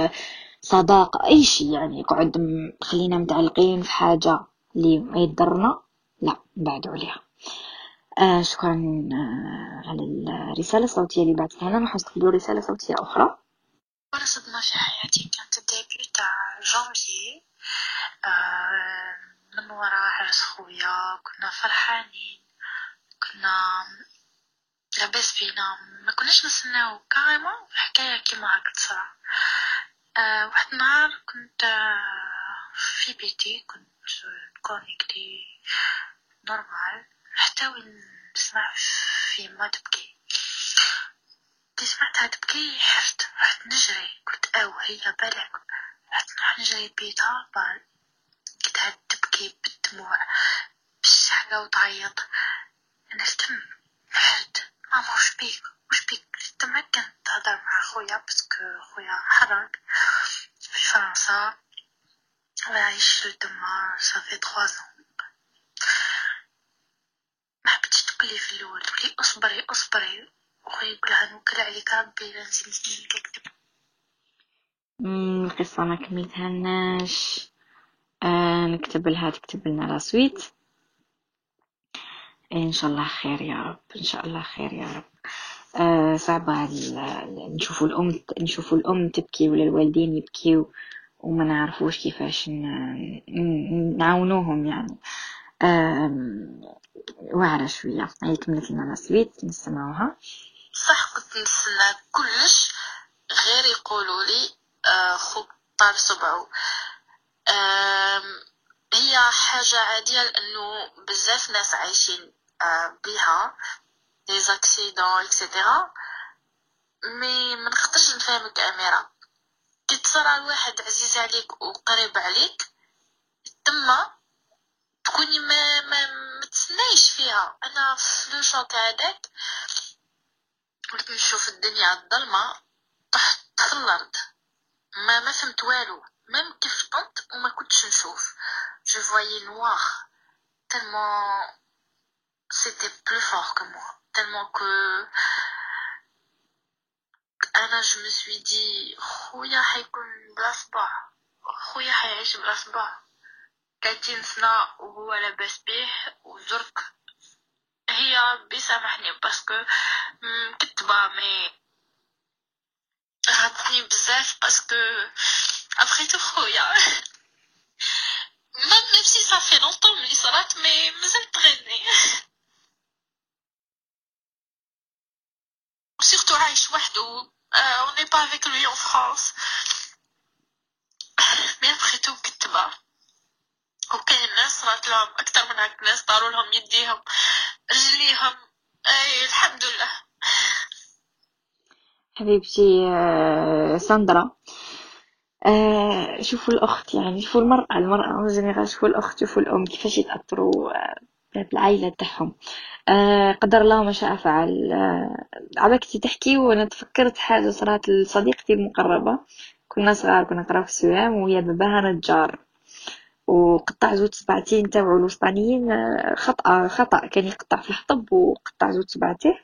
صداقة أي شيء يعني. قعد خلينا متعلقين في حاجة اللي ما يضرنا لا نبعدوا عليها. آه شكرا آه على الرسالة الصوتية اللي بعثتها لنا. راح نستقبلوا رسالة صوتية أخرى. أول صدمة في حياتي. كانت ال début تاع جانفي آه من وراء عرس خويا. كنا فرحانين. كنا لاباس بينا ما كناش نستناو. carrément حكاية كيما هاك تصرا. آه واحد النهار كنت آه في بيتي. كنت connectée normal حتى وين نسمع في ما تبكي كي سمعتها تبكي حفت رحت نجري. قلت أو هي بالك. رحت نروح نجري بيتها. بال لقيتها تبكي بالدموع. بالشحقة وتعيط. نلتم حد ماما وش بيك وش بيك تمكنت تهضر مع خويا باسكو خويا حرق في فرنسا ويعيش تما صافي تخوا ما حبيتش تقولي في الأول تقولي اصبري اصبري وخويا يقولها نوكل عليك ربي لا نزيد نكتب القصة ما كملتهالناش آه نكتب لها تكتب لنا لا سويت إن شاء الله خير يا رب إن شاء الله خير يا رب. آه صعبة نشوفوا الأم نشوفوا الأم تبكي ولا الوالدين يبكيو وما نعرفوش كيفاش نعاونوهم يعني. واعرة شوية هي كملت la suite نسمعوها. صح كنت نستنى كلش غير يقولوا لي آه خوك طال صبعو. هي حاجة عادية لأنه بزاف ناس عايشين بها les accidents et cetera mais منقدرش نفهمك أميرة. كي تصرى لواحد عزيز عليك وقريب عليك تما تكوني ما ما متسنايش فيها. أنا في le choc هذاك وليت نشوف الدنيا الظلمة طحت في الأرض ما ما فهمت والو. même كي فطنت وما كنتش نشوف. je voyais noir tellement c'était plus fort que moi tellement que أنا je me suis dit خويا حيكون بلا صباع خويا حيعيش بلا صباع تلاتين سنة وهو لاباس بيه وزرك هي ربي سامحني parce que كتبة مي هاتني بزاف parce que après tout خويا même même si ça fait longtemps ملي صرات mais مازال تغني عايش وحده on n'est pas avec lui en France. Mais après tout كتبة وكاين ناس صرات لهم أكثر من هاك ناس طاروا لهم يديهم رجليهم. إي الحمد لله. حبيبتي آه، ساندرا. آه شوفوا الأخت يعني شوفوا المرأة المرأة جينيرال شوفوا الأخت شوفوا الأم كيفاش يتأثروا آه بالعائله تاعهم. آه قدر الله ما شاء فعل. آه عبكتي تحكي وأنا تفكرت حاجة صارت لصديقتي المقربة. كنا صغار كنا نقراو في ال CEM وهي باباها نجار. وقطع زوج صبعتين تاوعو الوسطانيين آه، خطأ خطأ. كان يقطع في الحطب وقطع زوج صبعتيه.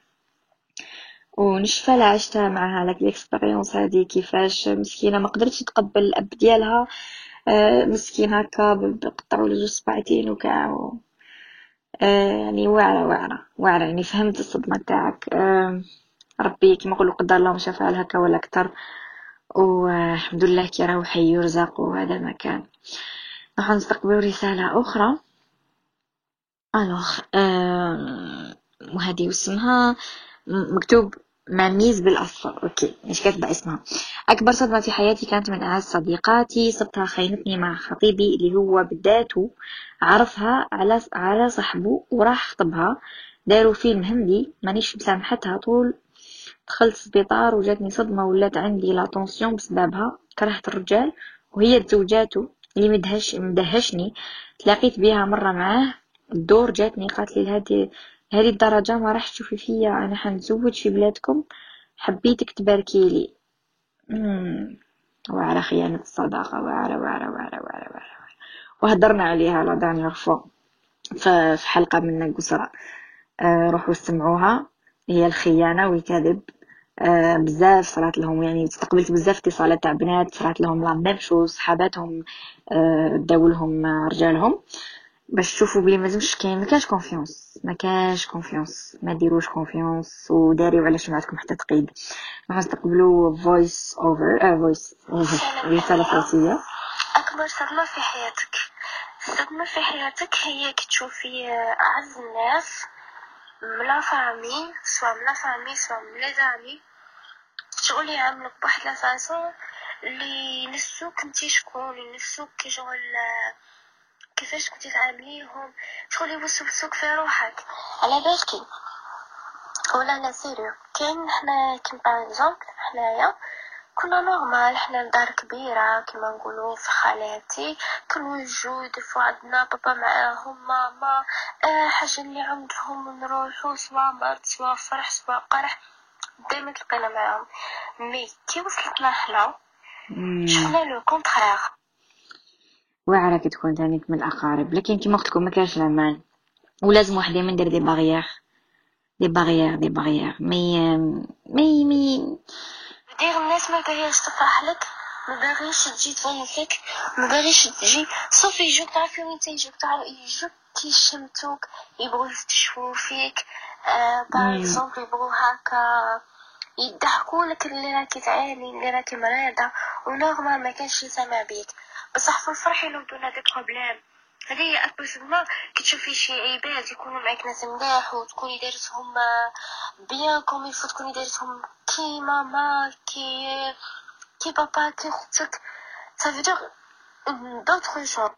ونشفى عشتها معها. هاك l'expérience هادي كيفاش مسكينة ما قدرتش تقبل الأب ديالها. مسكين هكا بقطعوا زوج صبعتين وكاع. يعني واعرة واعرة واعرة. يعني فهمت الصدمة تاعك. ربي كيما نقولوا قدر الله ما شاء هكا ولا أكثر. والحمد لله كي راهو حي يرزق وهذا ما كان. راح نستقبل رسالة أخرى. alors وهذه اسمها مكتوب ميز بالأصفر. OK مش كاتبة اسمها. أكبر صدمة في حياتي كانت من أعز صديقاتي. صرتها خينتني مع خطيبي اللي هو بداته عرفها على على صاحبه وراح خطبها. داروا فيلم هندي مانيش مسامحتها طول. دخلت سبيطار وجاتني صدمة ولات عندي لا بسببها. كرهت الرجال وهي تزوجاته اللي مدهش مدهشني. تلاقيت بيها مرة معاه. الدور جاتني قالت لي هذه الدرجة ما راح تشوفي فيا. أنا حنتزوج في بلادكم. حبيتك تباركي لي. وعلى خيانة الصداقة. وعلى وعلى وعلى وعلى وعلى وهدرنا عليها la dernière fois في حلقة من قصرى آه روحوا استمعوها هي الخيانة والكذب. آه بزاف صرات لهم. يعني استقبلت بزاف اتصالات تاع بنات. صرات لهم la même chose. صحاباتهم آه داو لهم رجالهم. باش تشوفوا بلي مازمش كاين ما كاش confiance ما كاش confiance ما ديروش confiance وداريو على شمعتكم حتى تقيد راح نستقبلوا voice over voice رساله صوتيه أكبر صدمة في حياتك. الصدمة في حياتك هي كي تشوفي أعز الناس م la famille soit م la famille soit م les amis. شغل يعاملك بواحد la façon اللي ينسوك انتي شكون ينسوك كي شغل كيفاش كنتي تعامليهم؟ شغل يوسوسوك في روحك. على بالك ولا لا sérieux. كاين حنا كيما par حنايا كنا normal حنا دار كبيرة كما نقولوا في خالاتي. كنوجو des fois عندنا بابا معاهم ماما آه حاجة اللي عندهم نروحو سوا مرض سوا فرح سوا قرح. دايما تلقينا معاهم. mais كي وصلتنا حنا شفنا le contraire واعرة كي تكون تانيك من الأقارب. لكن كيما قلت لكم ما كانش الأمان ولازم واحد دايما يدير des barrières des barrières des barrières mais مي مي. دير الناس ما باغيش تفرح لك ما باغيش تجي تفرحك ما باغيش تجي. صافي يجوك تعرفي وين يجوك تعرف يجوك كيشمتوك يبغوا يستشفوا فيك. آه par exemple يبغوا هكا يضحكوا لك اللي راكي تعاني اللي راكي مريضة. و normal ما كانش يسمع بيك. بصح في الفرح ينوضوا des problèmes. هذه هي أكبر صدمة. كي تشوفي شي عباد يكونوا معاك ناس ملاح وتكوني دايرتهم bien comme il faut تكوني دايرتهم كي ماما كي كي بابا كي خوتك ça veut dire d'autres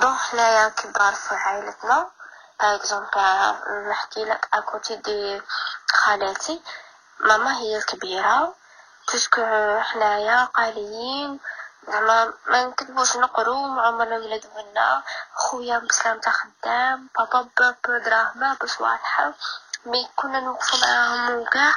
donc حنايا كبار في عائلتنا par exemple نحكي لك à côté de خالاتي ماما هي الكبيره parce que حنايا قاريين. زعما ما نكذبوش نقرو مع عمرنا ولاد عنا خويا بسلامته خدام بابا بابا دراهمه بصوالحه mais كنا نوقفو معاهم وكاع.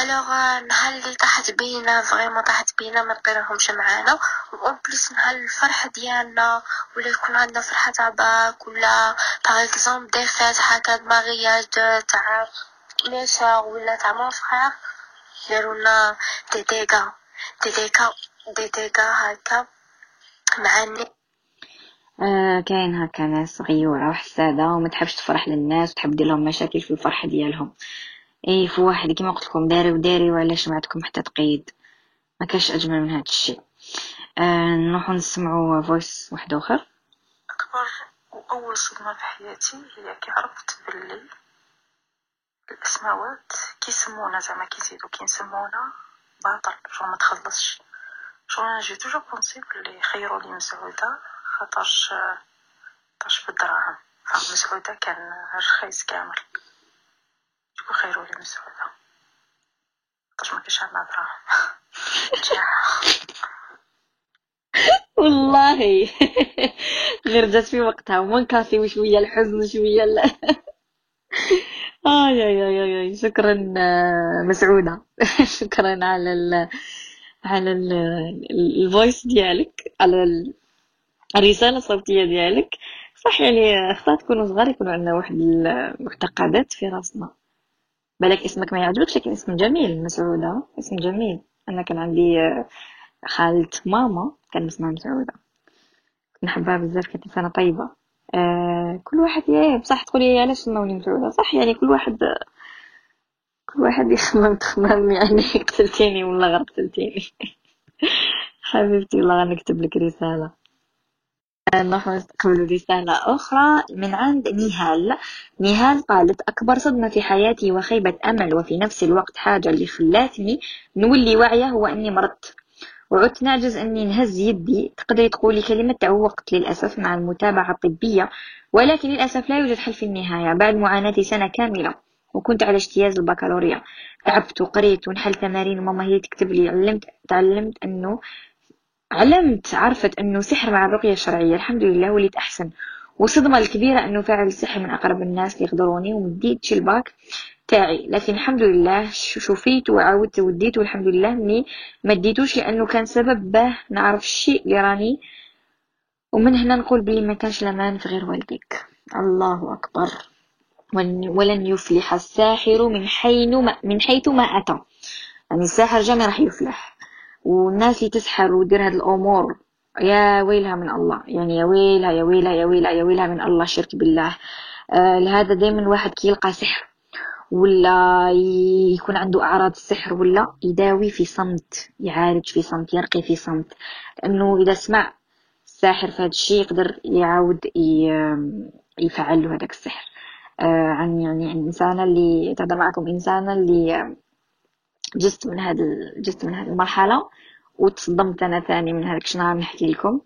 alors نهار اللي طاحت بينا vraiment طاحت بينا ما لقيناهمش معانا. en plus نهار الفرح ديالنا ولا يكون عندنا فرحة تاع باك ولا par exemple des fêtes هكا mariage تاع ma sœur ولا تاع mon frère دارونا دي ديكا دي ديكا دي ديكا هكا. معني. آه كاين هكا ناس غيورة وحسادة وما تحبش تفرح للناس وتحب دير لهم مشاكل في الفرحة ديالهم. إي في واحد كيما قلت لكم داري وداري وعلى شمعتكم حتى تقيد ما كاش أجمل من هذا الشيء. آه نروحو نسمعوا voice واحد آخر. أكبر واول صدمة في حياتي هي كي عرفت باللي الاسماوات كيسمونا زعما كيزيدو. كينسمونا باطل. شو ما تخلصش. شو أنا j'ai toujours pensé بلي خيروا لي مسعودة خاطرش خاطرش بالدراهم مسعودة كان رخيص كامل. شكون خيروا لي مسعودة؟ خاطرش ما كاينش عندنا دراهم. والله. غير جات في وقتها. ومنكاسي شوية الحزن شوية. ال... آي آي آي آي. شكرا آه، مسعودة. شكرا على ال على ال voice ديالك على الرسالة الصوتية ديالك. صح يعني خطات تكونوا صغار يكونوا عندنا واحد المعتقدات في راسنا. بالك اسمك ما يعجبكش لكن اسم جميل مسعودة. اسم جميل. أنا كان عندي آه، خالة ماما كان اسمها مسعودة. نحبها بزاف كانت إنسانة طيبة. آه كل واحد يا بصح تقولي علاش سموني مسعودة صح يعني كل واحد كل واحد يخمم تخمم يعني قتلتيني والله غير قتلتيني. حبيبتي والله غنكتب لك رسالة. نروح نستقبل رسالة أخرى من عند نهال. نهال قالت أكبر صدمة في حياتي وخيبة أمل وفي نفس الوقت حاجة اللي خلاتني نولي واعية هو أني مرضت. وعدت نعجز أني نهز يدي. تقدري تقولي كلمة تعوقت للأسف مع المتابعة الطبية ولكن للأسف لا يوجد حل في النهاية. بعد معاناتي سنة كاملة وكنت على اجتياز البكالوريا. تعبت وقريت ونحل تمارين وماما هي تكتب لي. علمت تعلمت أنه علمت عرفت أنه سحر مع الرقية الشرعية. الحمد لله وليت أحسن. والصدمة الكبيرة أنه فعل السحر من أقرب الناس اللي يقدروني. ومديت الباك تاعي لكن الحمد لله شفيت وعاودت وديت والحمد لله إني ما ديتوش لأنه كان سبب باه نعرف الشيء اللي راني ومن هنا نقول بلي ما كانش الأمان في غير والديك. الله أكبر. ولن يفلح الساحر من حين ما من حيث ما أتى. يعني الساحر jamais راح يفلح. والناس اللي تسحر ودير هاد الأمور يا ويلها من الله. يعني يا ويلها يا ويلها يا ويلها يا ويلها من الله شرك بالله. آه لهذا دايما الواحد كي يلقى سحر. ولا يكون عنده أعراض السحر ولا يداوي في صمت يعالج في صمت يرقي في صمت. لأنه إذا سمع الساحر في هذا الشيء يقدر يعاود يفعل له هذاك السحر. آه عن يعني عن إنسانة اللي تهضر معكم إنسانة اللي جزت من هذا جزت من هذه المرحلة وتصدمت أنا ثاني من هذاك النهار نحكي لكم؟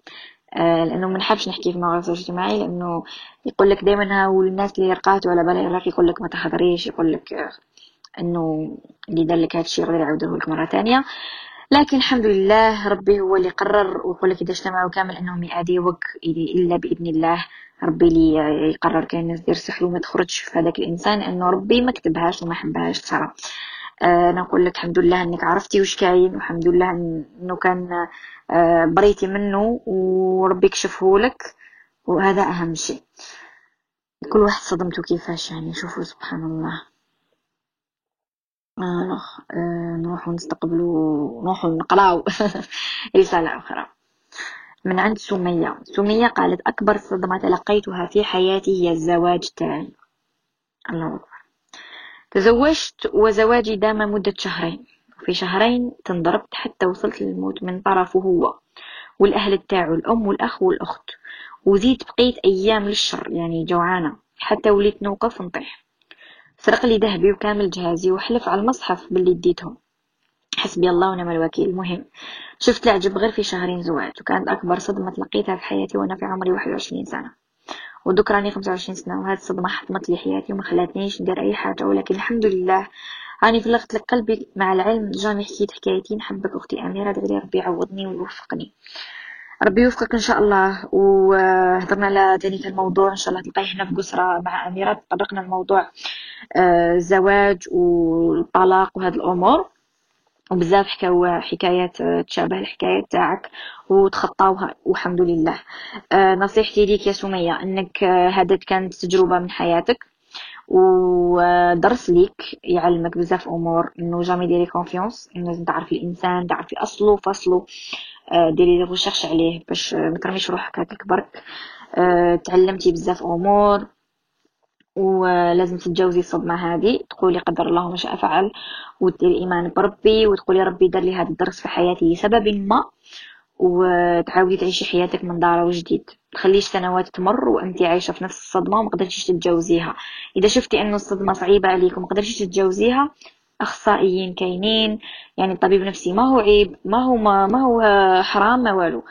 لأنه ما نحبش نحكي في مواقع التواصل الاجتماعي لأنه يقول لك دائما هاو الناس اللي رقات ولا بالي يراك يقول لك ما تحضريش يقول لك آه، إنه اللي دار لك هذا الشيء يقدر يعاوده لك مرة ثانية لكن الحمد لله ربي هو اللي قرر ويقول لك إذا اجتمعوا كامل إنهم يعاديوك إلا بإذن الله. ربي اللي يقرر كاين الناس دير سحر وما تخرجش في هذاك الإنسان انه ربي ما كتبهاش وما حبهاش ترى. آه نقول لك الحمد لله إنك عرفتي واش كاين والحمد لله إنه كان آه بريتي منه وربي كشفه لك وهذا أهم شيء. كل واحد صدمته كيفاش يعني شوفوا سبحان الله آه آه نروحو نستقبلو نروحو نقراو. رسالة أخرى. من عند سمية. سمية قالت أكبر صدمة تلقيتها في حياتي هي الزواج تاعي الله أكبر. تزوجت وزواجي دام مدة شهرين. في شهرين تنضربت حتى وصلت للموت من طرفه هو والأهل تاعو الأم والأخ والأخت. وزيد بقيت أيام للشر يعني جوعانة. حتى وليت نوقف ونطيح سرق لي ذهبي وكامل جهازي وحلف على المصحف باللي اديتهم. حسبي الله ونعم الوكيل. المهم شفت العجب غير في شهرين زواج وكانت أكبر صدمة تلقيتها في حياتي وأنا في عمري واحد وعشرين سنة. ودك راني خمسة وعشرين سنة وهذه الصدمة حطمت لي حياتي وما خلاتنيش ندير أي حاجة ولكن الحمد لله راني فلغت لك قلبي مع العلم جاني حكيت حكايتي. نحبك أختي أميرة دغري ربي يعوضني ويوفقني. ربي يوفقك إن شاء الله. وهضرنا على ذلك الموضوع إن شاء الله تلقاي هنا في قسرة مع أميرة. طرقنا الموضوع الزواج آه، والطلاق وهذه الأمور. وبزاف حكاو حكايات آه، تشابه الحكايات تاعك وتخطاوها والحمد لله. آه، نصيحتي ليك يا سمية إنك هذا كانت تجربة من حياتك ودرس ليك يعلمك بزاف أمور إنه jamais ديري confiance إنه لازم تعرفي الإنسان تعرفي أصله فصله آه، ديري recherche عليه باش ما ترميش روحك هكاك برك. آه، تعلمتي بزاف أمور ولازم تتجاوزي الصدمة هذه. تقولي قدر الله ما شاء فعل وديري ايمان بربي وتقولي ربي دار لي هذا الدرس في حياتي لسبب ما وتعاودي تعيشي حياتك من دار وجديد. تخليش سنوات تمر وانت عايشة في نفس الصدمة وما قدرتيش تتجاوزيها إذا شفتي انه الصدمة صعيبة عليك وما قدرتيش تتجاوزيها أخصائيين كاينين يعني الطبيب النفسي ما هو عيب ما هو ما, ما هو حرام ما والو.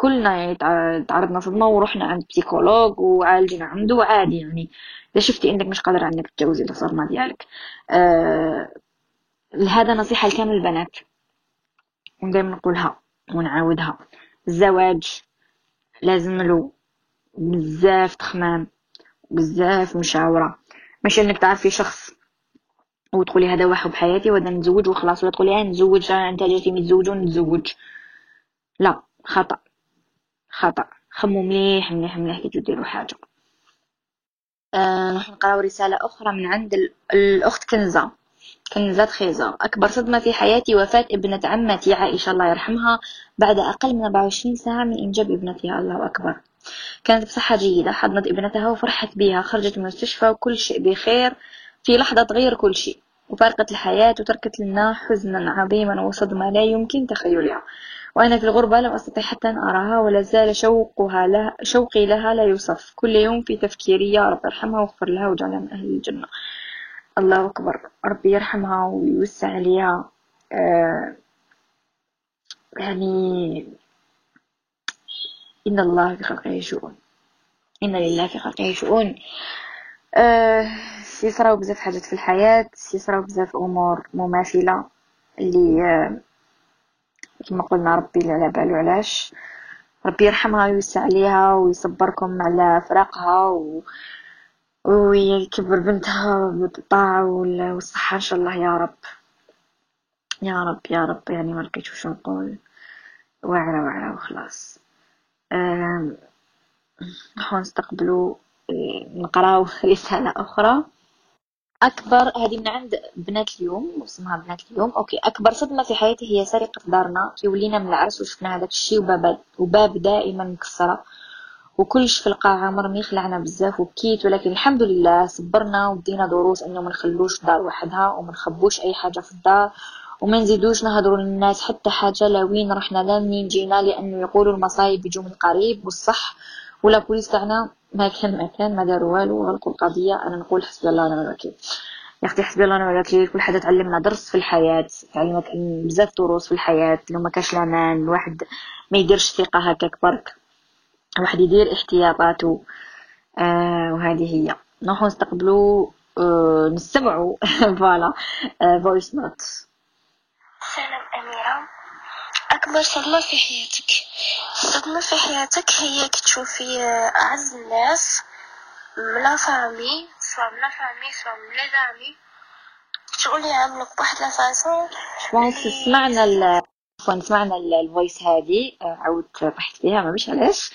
كلنا يعني تعرضنا صدمة ورحنا عند بسيكولوج وعالجنا عنده عادي يعني. إذا شفتي إنك مش قادرة إنك تتجاوزي الصدمه ديالك. آه هذا نصيحة لكامل البنات. ودائما نقولها ونعاودها. الزواج لازم له بزاف تخمام بزاف مشاورة. ماشي إنك تعرفي شخص وتقولي هذا واحد بحياتي وهذا نتزوج وخلاص ولا تقولي نتزوج أنت جيتي متزوج ونتزوج. لا خطأ. خطأ. خمو مليح مليح مليح كي تديروا حاجة. آه نقراو رسالة أخرى من عند الأخت كنزة. كنزات خيزر أكبر صدمة في حياتي وفاة ابنة عمتي عائشة الله يرحمها. بعد أقل من 24 ساعة من إنجاب ابنتها الله أكبر. كانت بصحة جيدة حضنت ابنتها وفرحت بها خرجت من المستشفى وكل شيء بخير. في لحظة تغير كل شيء. وفارقت الحياة وتركت لنا حزنا عظيما وصدمة لا يمكن تخيلها. وأنا في الغربة لم أستطع حتى أن أراها ولا زال شوقها لها شوقي لها لا يوصف. كل يوم في تفكيري يا رب ارحمها واغفر لها واجعلها من أهل الجنة. الله أكبر. ربي يرحمها ويوسع عليها آه يعني إن الله في خلقه شؤون. إن لله في خلقه شؤون. آه يصراو بزاف حاجات في الحياة يصراو بزاف أمور مماثلة اللي آه كما قلنا ربي على بالو علاش. ربي يرحمها ويوسع عليها ويصبركم على فراقها و... ويكبر بنتها بالطاعة والصحة إن شاء الله يا رب. يا رب يا رب يعني ما لقيت وش نقول. وعرة وعرة وخلاص. نحو نستقبلوا نقراو رسالة أخرى. أكبر هذه من عند بنات اليوم اسمها بنات اليوم. OK أكبر صدمة في حياتي هي سرقة دارنا. كي ولينا من العرس وشفنا هذاك الشيء وباب وباب دائما مكسرة. وكلش في القاعة مرمي خلعنا بزاف وبكيت. ولكن الحمد لله صبرنا ودينا دروس أنه ما نخلوش دار وحدها وما نخبوش أي حاجة في الدار وما نزيدوش نهضروا للناس حتى حاجة لا وين رحنا لا منين جينا لأنه يقولوا المصايب يجوا من قريب والصح. ولا بوليس تاعنا ما كان ما كان ما داروا والو. غلقوا القضية أنا نقول حسبي الله ونعم الوكيل. يا أختي حسبي الله ونعم الوكيل. كل حدا تعلمنا درس في الحياة تعلمك بزاف دروس في الحياة لو ما كاش الأمان الواحد ما يديرش ثقة هكاك برك. الواحد يدير احتياطاته. آه وهذه هي. نروحو نستقبلو آه نستمعوا voilà. voice note سلام أميرة. أكبر صدمة في حياتك. الصدمة في حياتك هي كتشوفي أعز الناس من la famille سواء من la famille سواء من les amis. شغل يعاملوك بواحد la façon bon سمعنا ال سمعنا ال- ال voice هذه آه، عاود طحت فيها ما بيش علاش.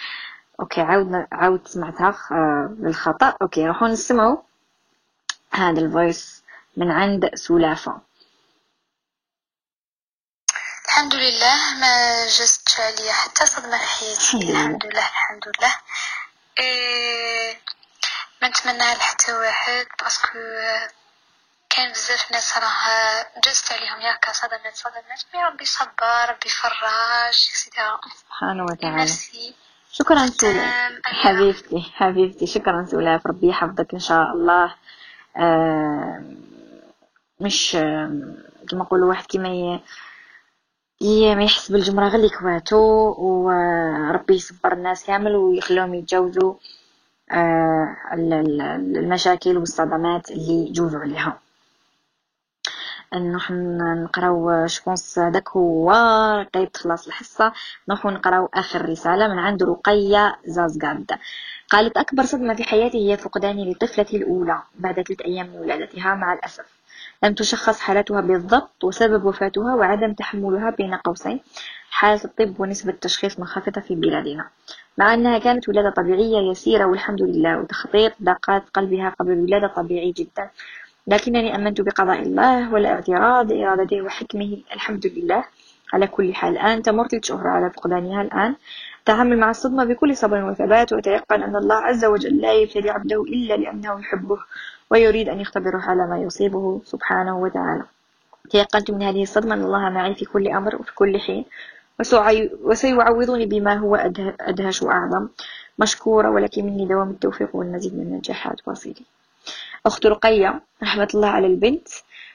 OK عاود عاود سمعتها آه، بالخطا OK راحوا نسمعوا هذا ال voice من عند سلافة. الحمد لله ما جازتش عليا حتى صدمة في حياتي الحمد لله. الحمد لله إيه ما نتمناها لحتى واحد parce que كان بزاف ناس راه جازت عليهم ياك صدمات صدمات mais ربي صبر ربي فرج et cetera سبحانه وتعالى شكرا أميرة. حبيبتي حبيبتي شكرا سولاف ربي يحفظك ان شاء الله مش كما نقولوا واحد كيما ما يحس بالجمرة غير كواتو وربي يصبر الناس كامل ويخليهم يتجاوزوا آه، ال- ال- المشاكل والصدمات اللي جوزوا عليها. نروح نقراو شبونس هذاك هو قريب تخلص الحصة. نروح نقراو آخر رسالة من عند رقية زازقاد قالت أكبر صدمة في حياتي هي فقداني لطفلتي الأولى بعد ثلاث أيام من ولادتها مع الأسف. لم تشخص حالتها بالضبط وسبب وفاتها وعدم تحملها بين قوسين حالة الطب ونسبة تشخيص منخفضة في بلادنا. مع أنها كانت ولادة طبيعية يسيرة والحمد لله وتخطيط دقات قلبها قبل الولادة طبيعي جدا. لكنني أمنت بقضاء الله ولا اعتراض لإرادته وحكمه. الحمد لله. على كل حال الآن تمر ثلاث شهور على فقدانها الآن. أتعامل مع الصدمة بكل صبر وثبات وأتيقن أن الله عز وجل لا يبتلي عبده إلا لأنه يحبه. ويريد أن يختبره على ما يصيبه سبحانه وتعالى. تيقنت من هذه الصدمة أن الله معي في كل أمر وفي كل حين. وسيعوضني بما هو أده- أدهش وأعظم. مشكورة ولكن مني دوام التوفيق والمزيد من النجاحات. واصلي. أخت رقية رحمة الله على البنت.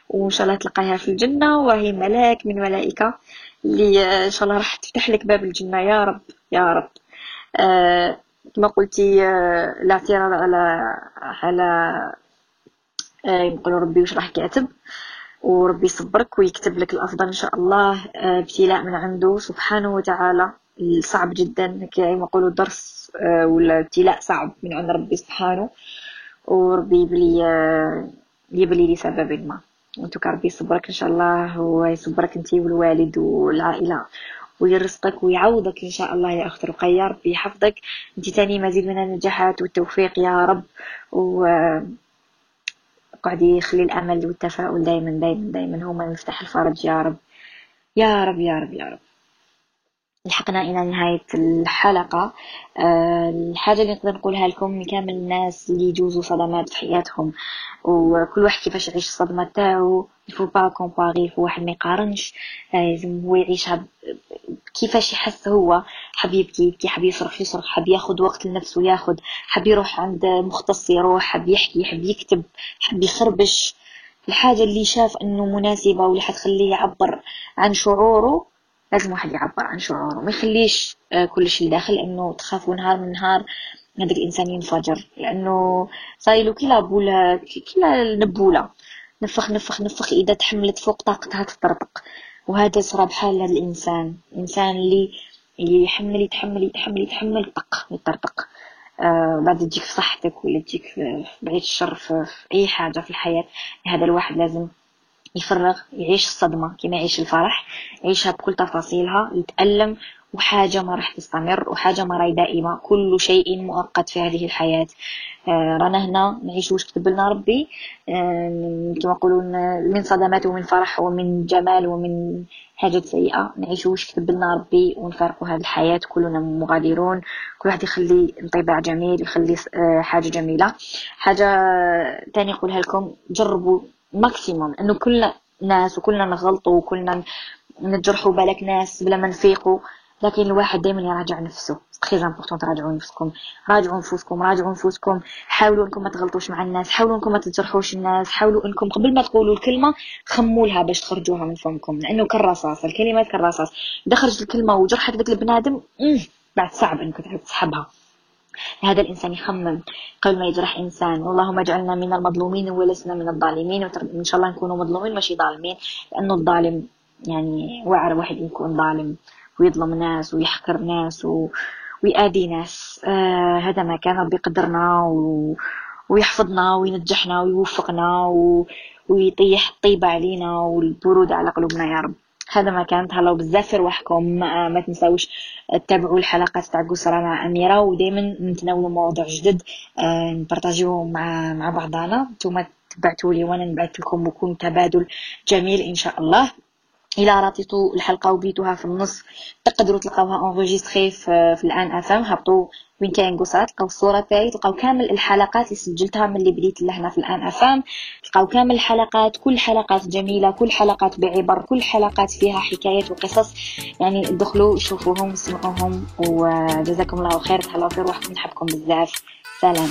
وإن شاء الله تلقاها في الجنة. وهي ملاك من ملائكة. اللي إن شاء الله راح تفتح لك باب الجنة. يا رب يا رب. آه، كما قلتي آه، الاعتراض على على آه، يقولوا ربي وش راح كاتب وربي يصبرك ويكتب لك الأفضل إن شاء الله آه، ابتلاء من عنده. سبحانه وتعالى صعب جدا كما يقولوا درس آه، ولا ابتلاء صعب من عند ربي سبحانه. وربي يبلي يبلي لسبب ما. وانتو ربي يصبرك إن شاء الله ويصبرك انت والوالد والعائلة. ويرزقك ويعوضك إن شاء الله يا أخت رقية. ربي يحفظك. انت تاني مزيد من النجاحات والتوفيق يا رب. و قعدي خلي الأمل والتفاؤل دائما دائما دائما هما مفتاح الفرج. يا رب يا رب يا رب يا رب. لحقنا إلى نهاية الحلقة. أه الحاجة اللي نقدر نقولها لكم كامل الناس اللي يجوزوا صدمات في حياتهم. وكل واحد كيفاش يعيش الصدمة تاعو. يفو با كومباري واحد ما يقارنش. لازم هو يعيشها كيفاش يحس هو؟ حاب يبكي حاب يصرخ يصرخ حاب ياخد وقت لنفسه ياخد حاب يروح عند مختص يروح حاب يحكي حاب يكتب حاب يخربش. الحاجة اللي شاف إنه مناسبة واللي حتخليه يعبر عن شعوره لازم واحد يعبر عن شعوره. ما يخليش آه، كل شيء داخل لأنه تخافوا نهار من نهار هذاك الإنسان ينفجر. لأنه صايلو كلا بولا كلا النبوله نفخ نفخ نفخ. إذا تحملت فوق طاقتها تطرطق. وهذا صرا بحال هذا الإنسان الانسان اللي يحمل يتحمل يتحمل يتحمل طق يطرطق. آه بعد تجيك في صحتك ولا تجيك في بعيد الشر في, أي حاجة في الحياة هذا الواحد لازم يفرغ يعيش الصدمة كما يعيش الفرح يعيشها بكل تفاصيلها يتألم وحاجة ما راح تستمر وحاجة ما راهي دائمة. كل شيء مؤقت في هذه الحياة. آه، رانا هنا نعيش واش كتب لنا ربي. آه، كما يقولون من صدمات ومن فرح ومن جمال ومن حاجات سيئة. نعيش واش كتب لنا ربي ونفارقوا هذه الحياة. كلنا مغادرون. كل واحد يخلي انطباع جميل يخلي آه، حاجة جميلة. حاجة تاني نقولها لكم جربوا maximum إنه كلنا ناس وكلنا نغلطوا وكلنا نجرحوا بالك ناس بلا ما نفيقوا. لكن الواحد دائما يراجع نفسه. très important تراجعوا نفسكم. راجعوا نفوسكم راجعوا نفوسكم. حاولوا إنكم ما تغلطوش مع الناس حاولوا إنكم ما تجرحوش الناس حاولوا إنكم قبل ما تقولوا الكلمة خموا لها باش تخرجوها من فمكم لأنه كالرصاص الكلمات كالرصاص. إذا خرجت الكلمة وجرحت ذاك البنادم بعد صعب إنك تسحبها هذا الإنسان يخمم قبل ما يجرح إنسان. اللهم اجعلنا من المظلومين ولسنا من الظالمين وإن شاء الله نكونوا مظلومين ماشي ظالمين لأنه الظالم يعني واعر واحد يكون ظالم. ويظلم ناس ويحقر ناس و... ويأذي ناس. آه هذا ما كان. ربي يقدرنا و... ويحفظنا وينجحنا ويوفقنا و... ويطيح الطيبة علينا والبرودة على قلوبنا يا رب. هذا ما كان. تهلاو بزاف في رواحكم. ما, ما تنساوش تتابعوا الحلقات تاع قصرى مع أميرة. ودائما نتناولوا مواضيع جدد. آه مع مع بعضنا نتوما تبعتوا لي وأنا نبعث لكم ويكون تبادل جميل إن شاء الله. إلى راتيتو الحلقة وبيتوها في النص. تقدروا تلقاوها enregistrées في, في الآن افام هبطوا وين كاين قصات. تلقاو الصورة تاعي. تلقاو كامل الحلقات اللي سجلتها من اللي بديت لهنا في الآن افام تلقاو كامل الحلقات. كل حلقات جميلة. كل حلقات بعبر. كل حلقات فيها حكايات وقصص. يعني دخلوا شوفوهم سمعوهم وجزاكم الله خير. تهلاو في روحكم نحبكم بزاف. سلام.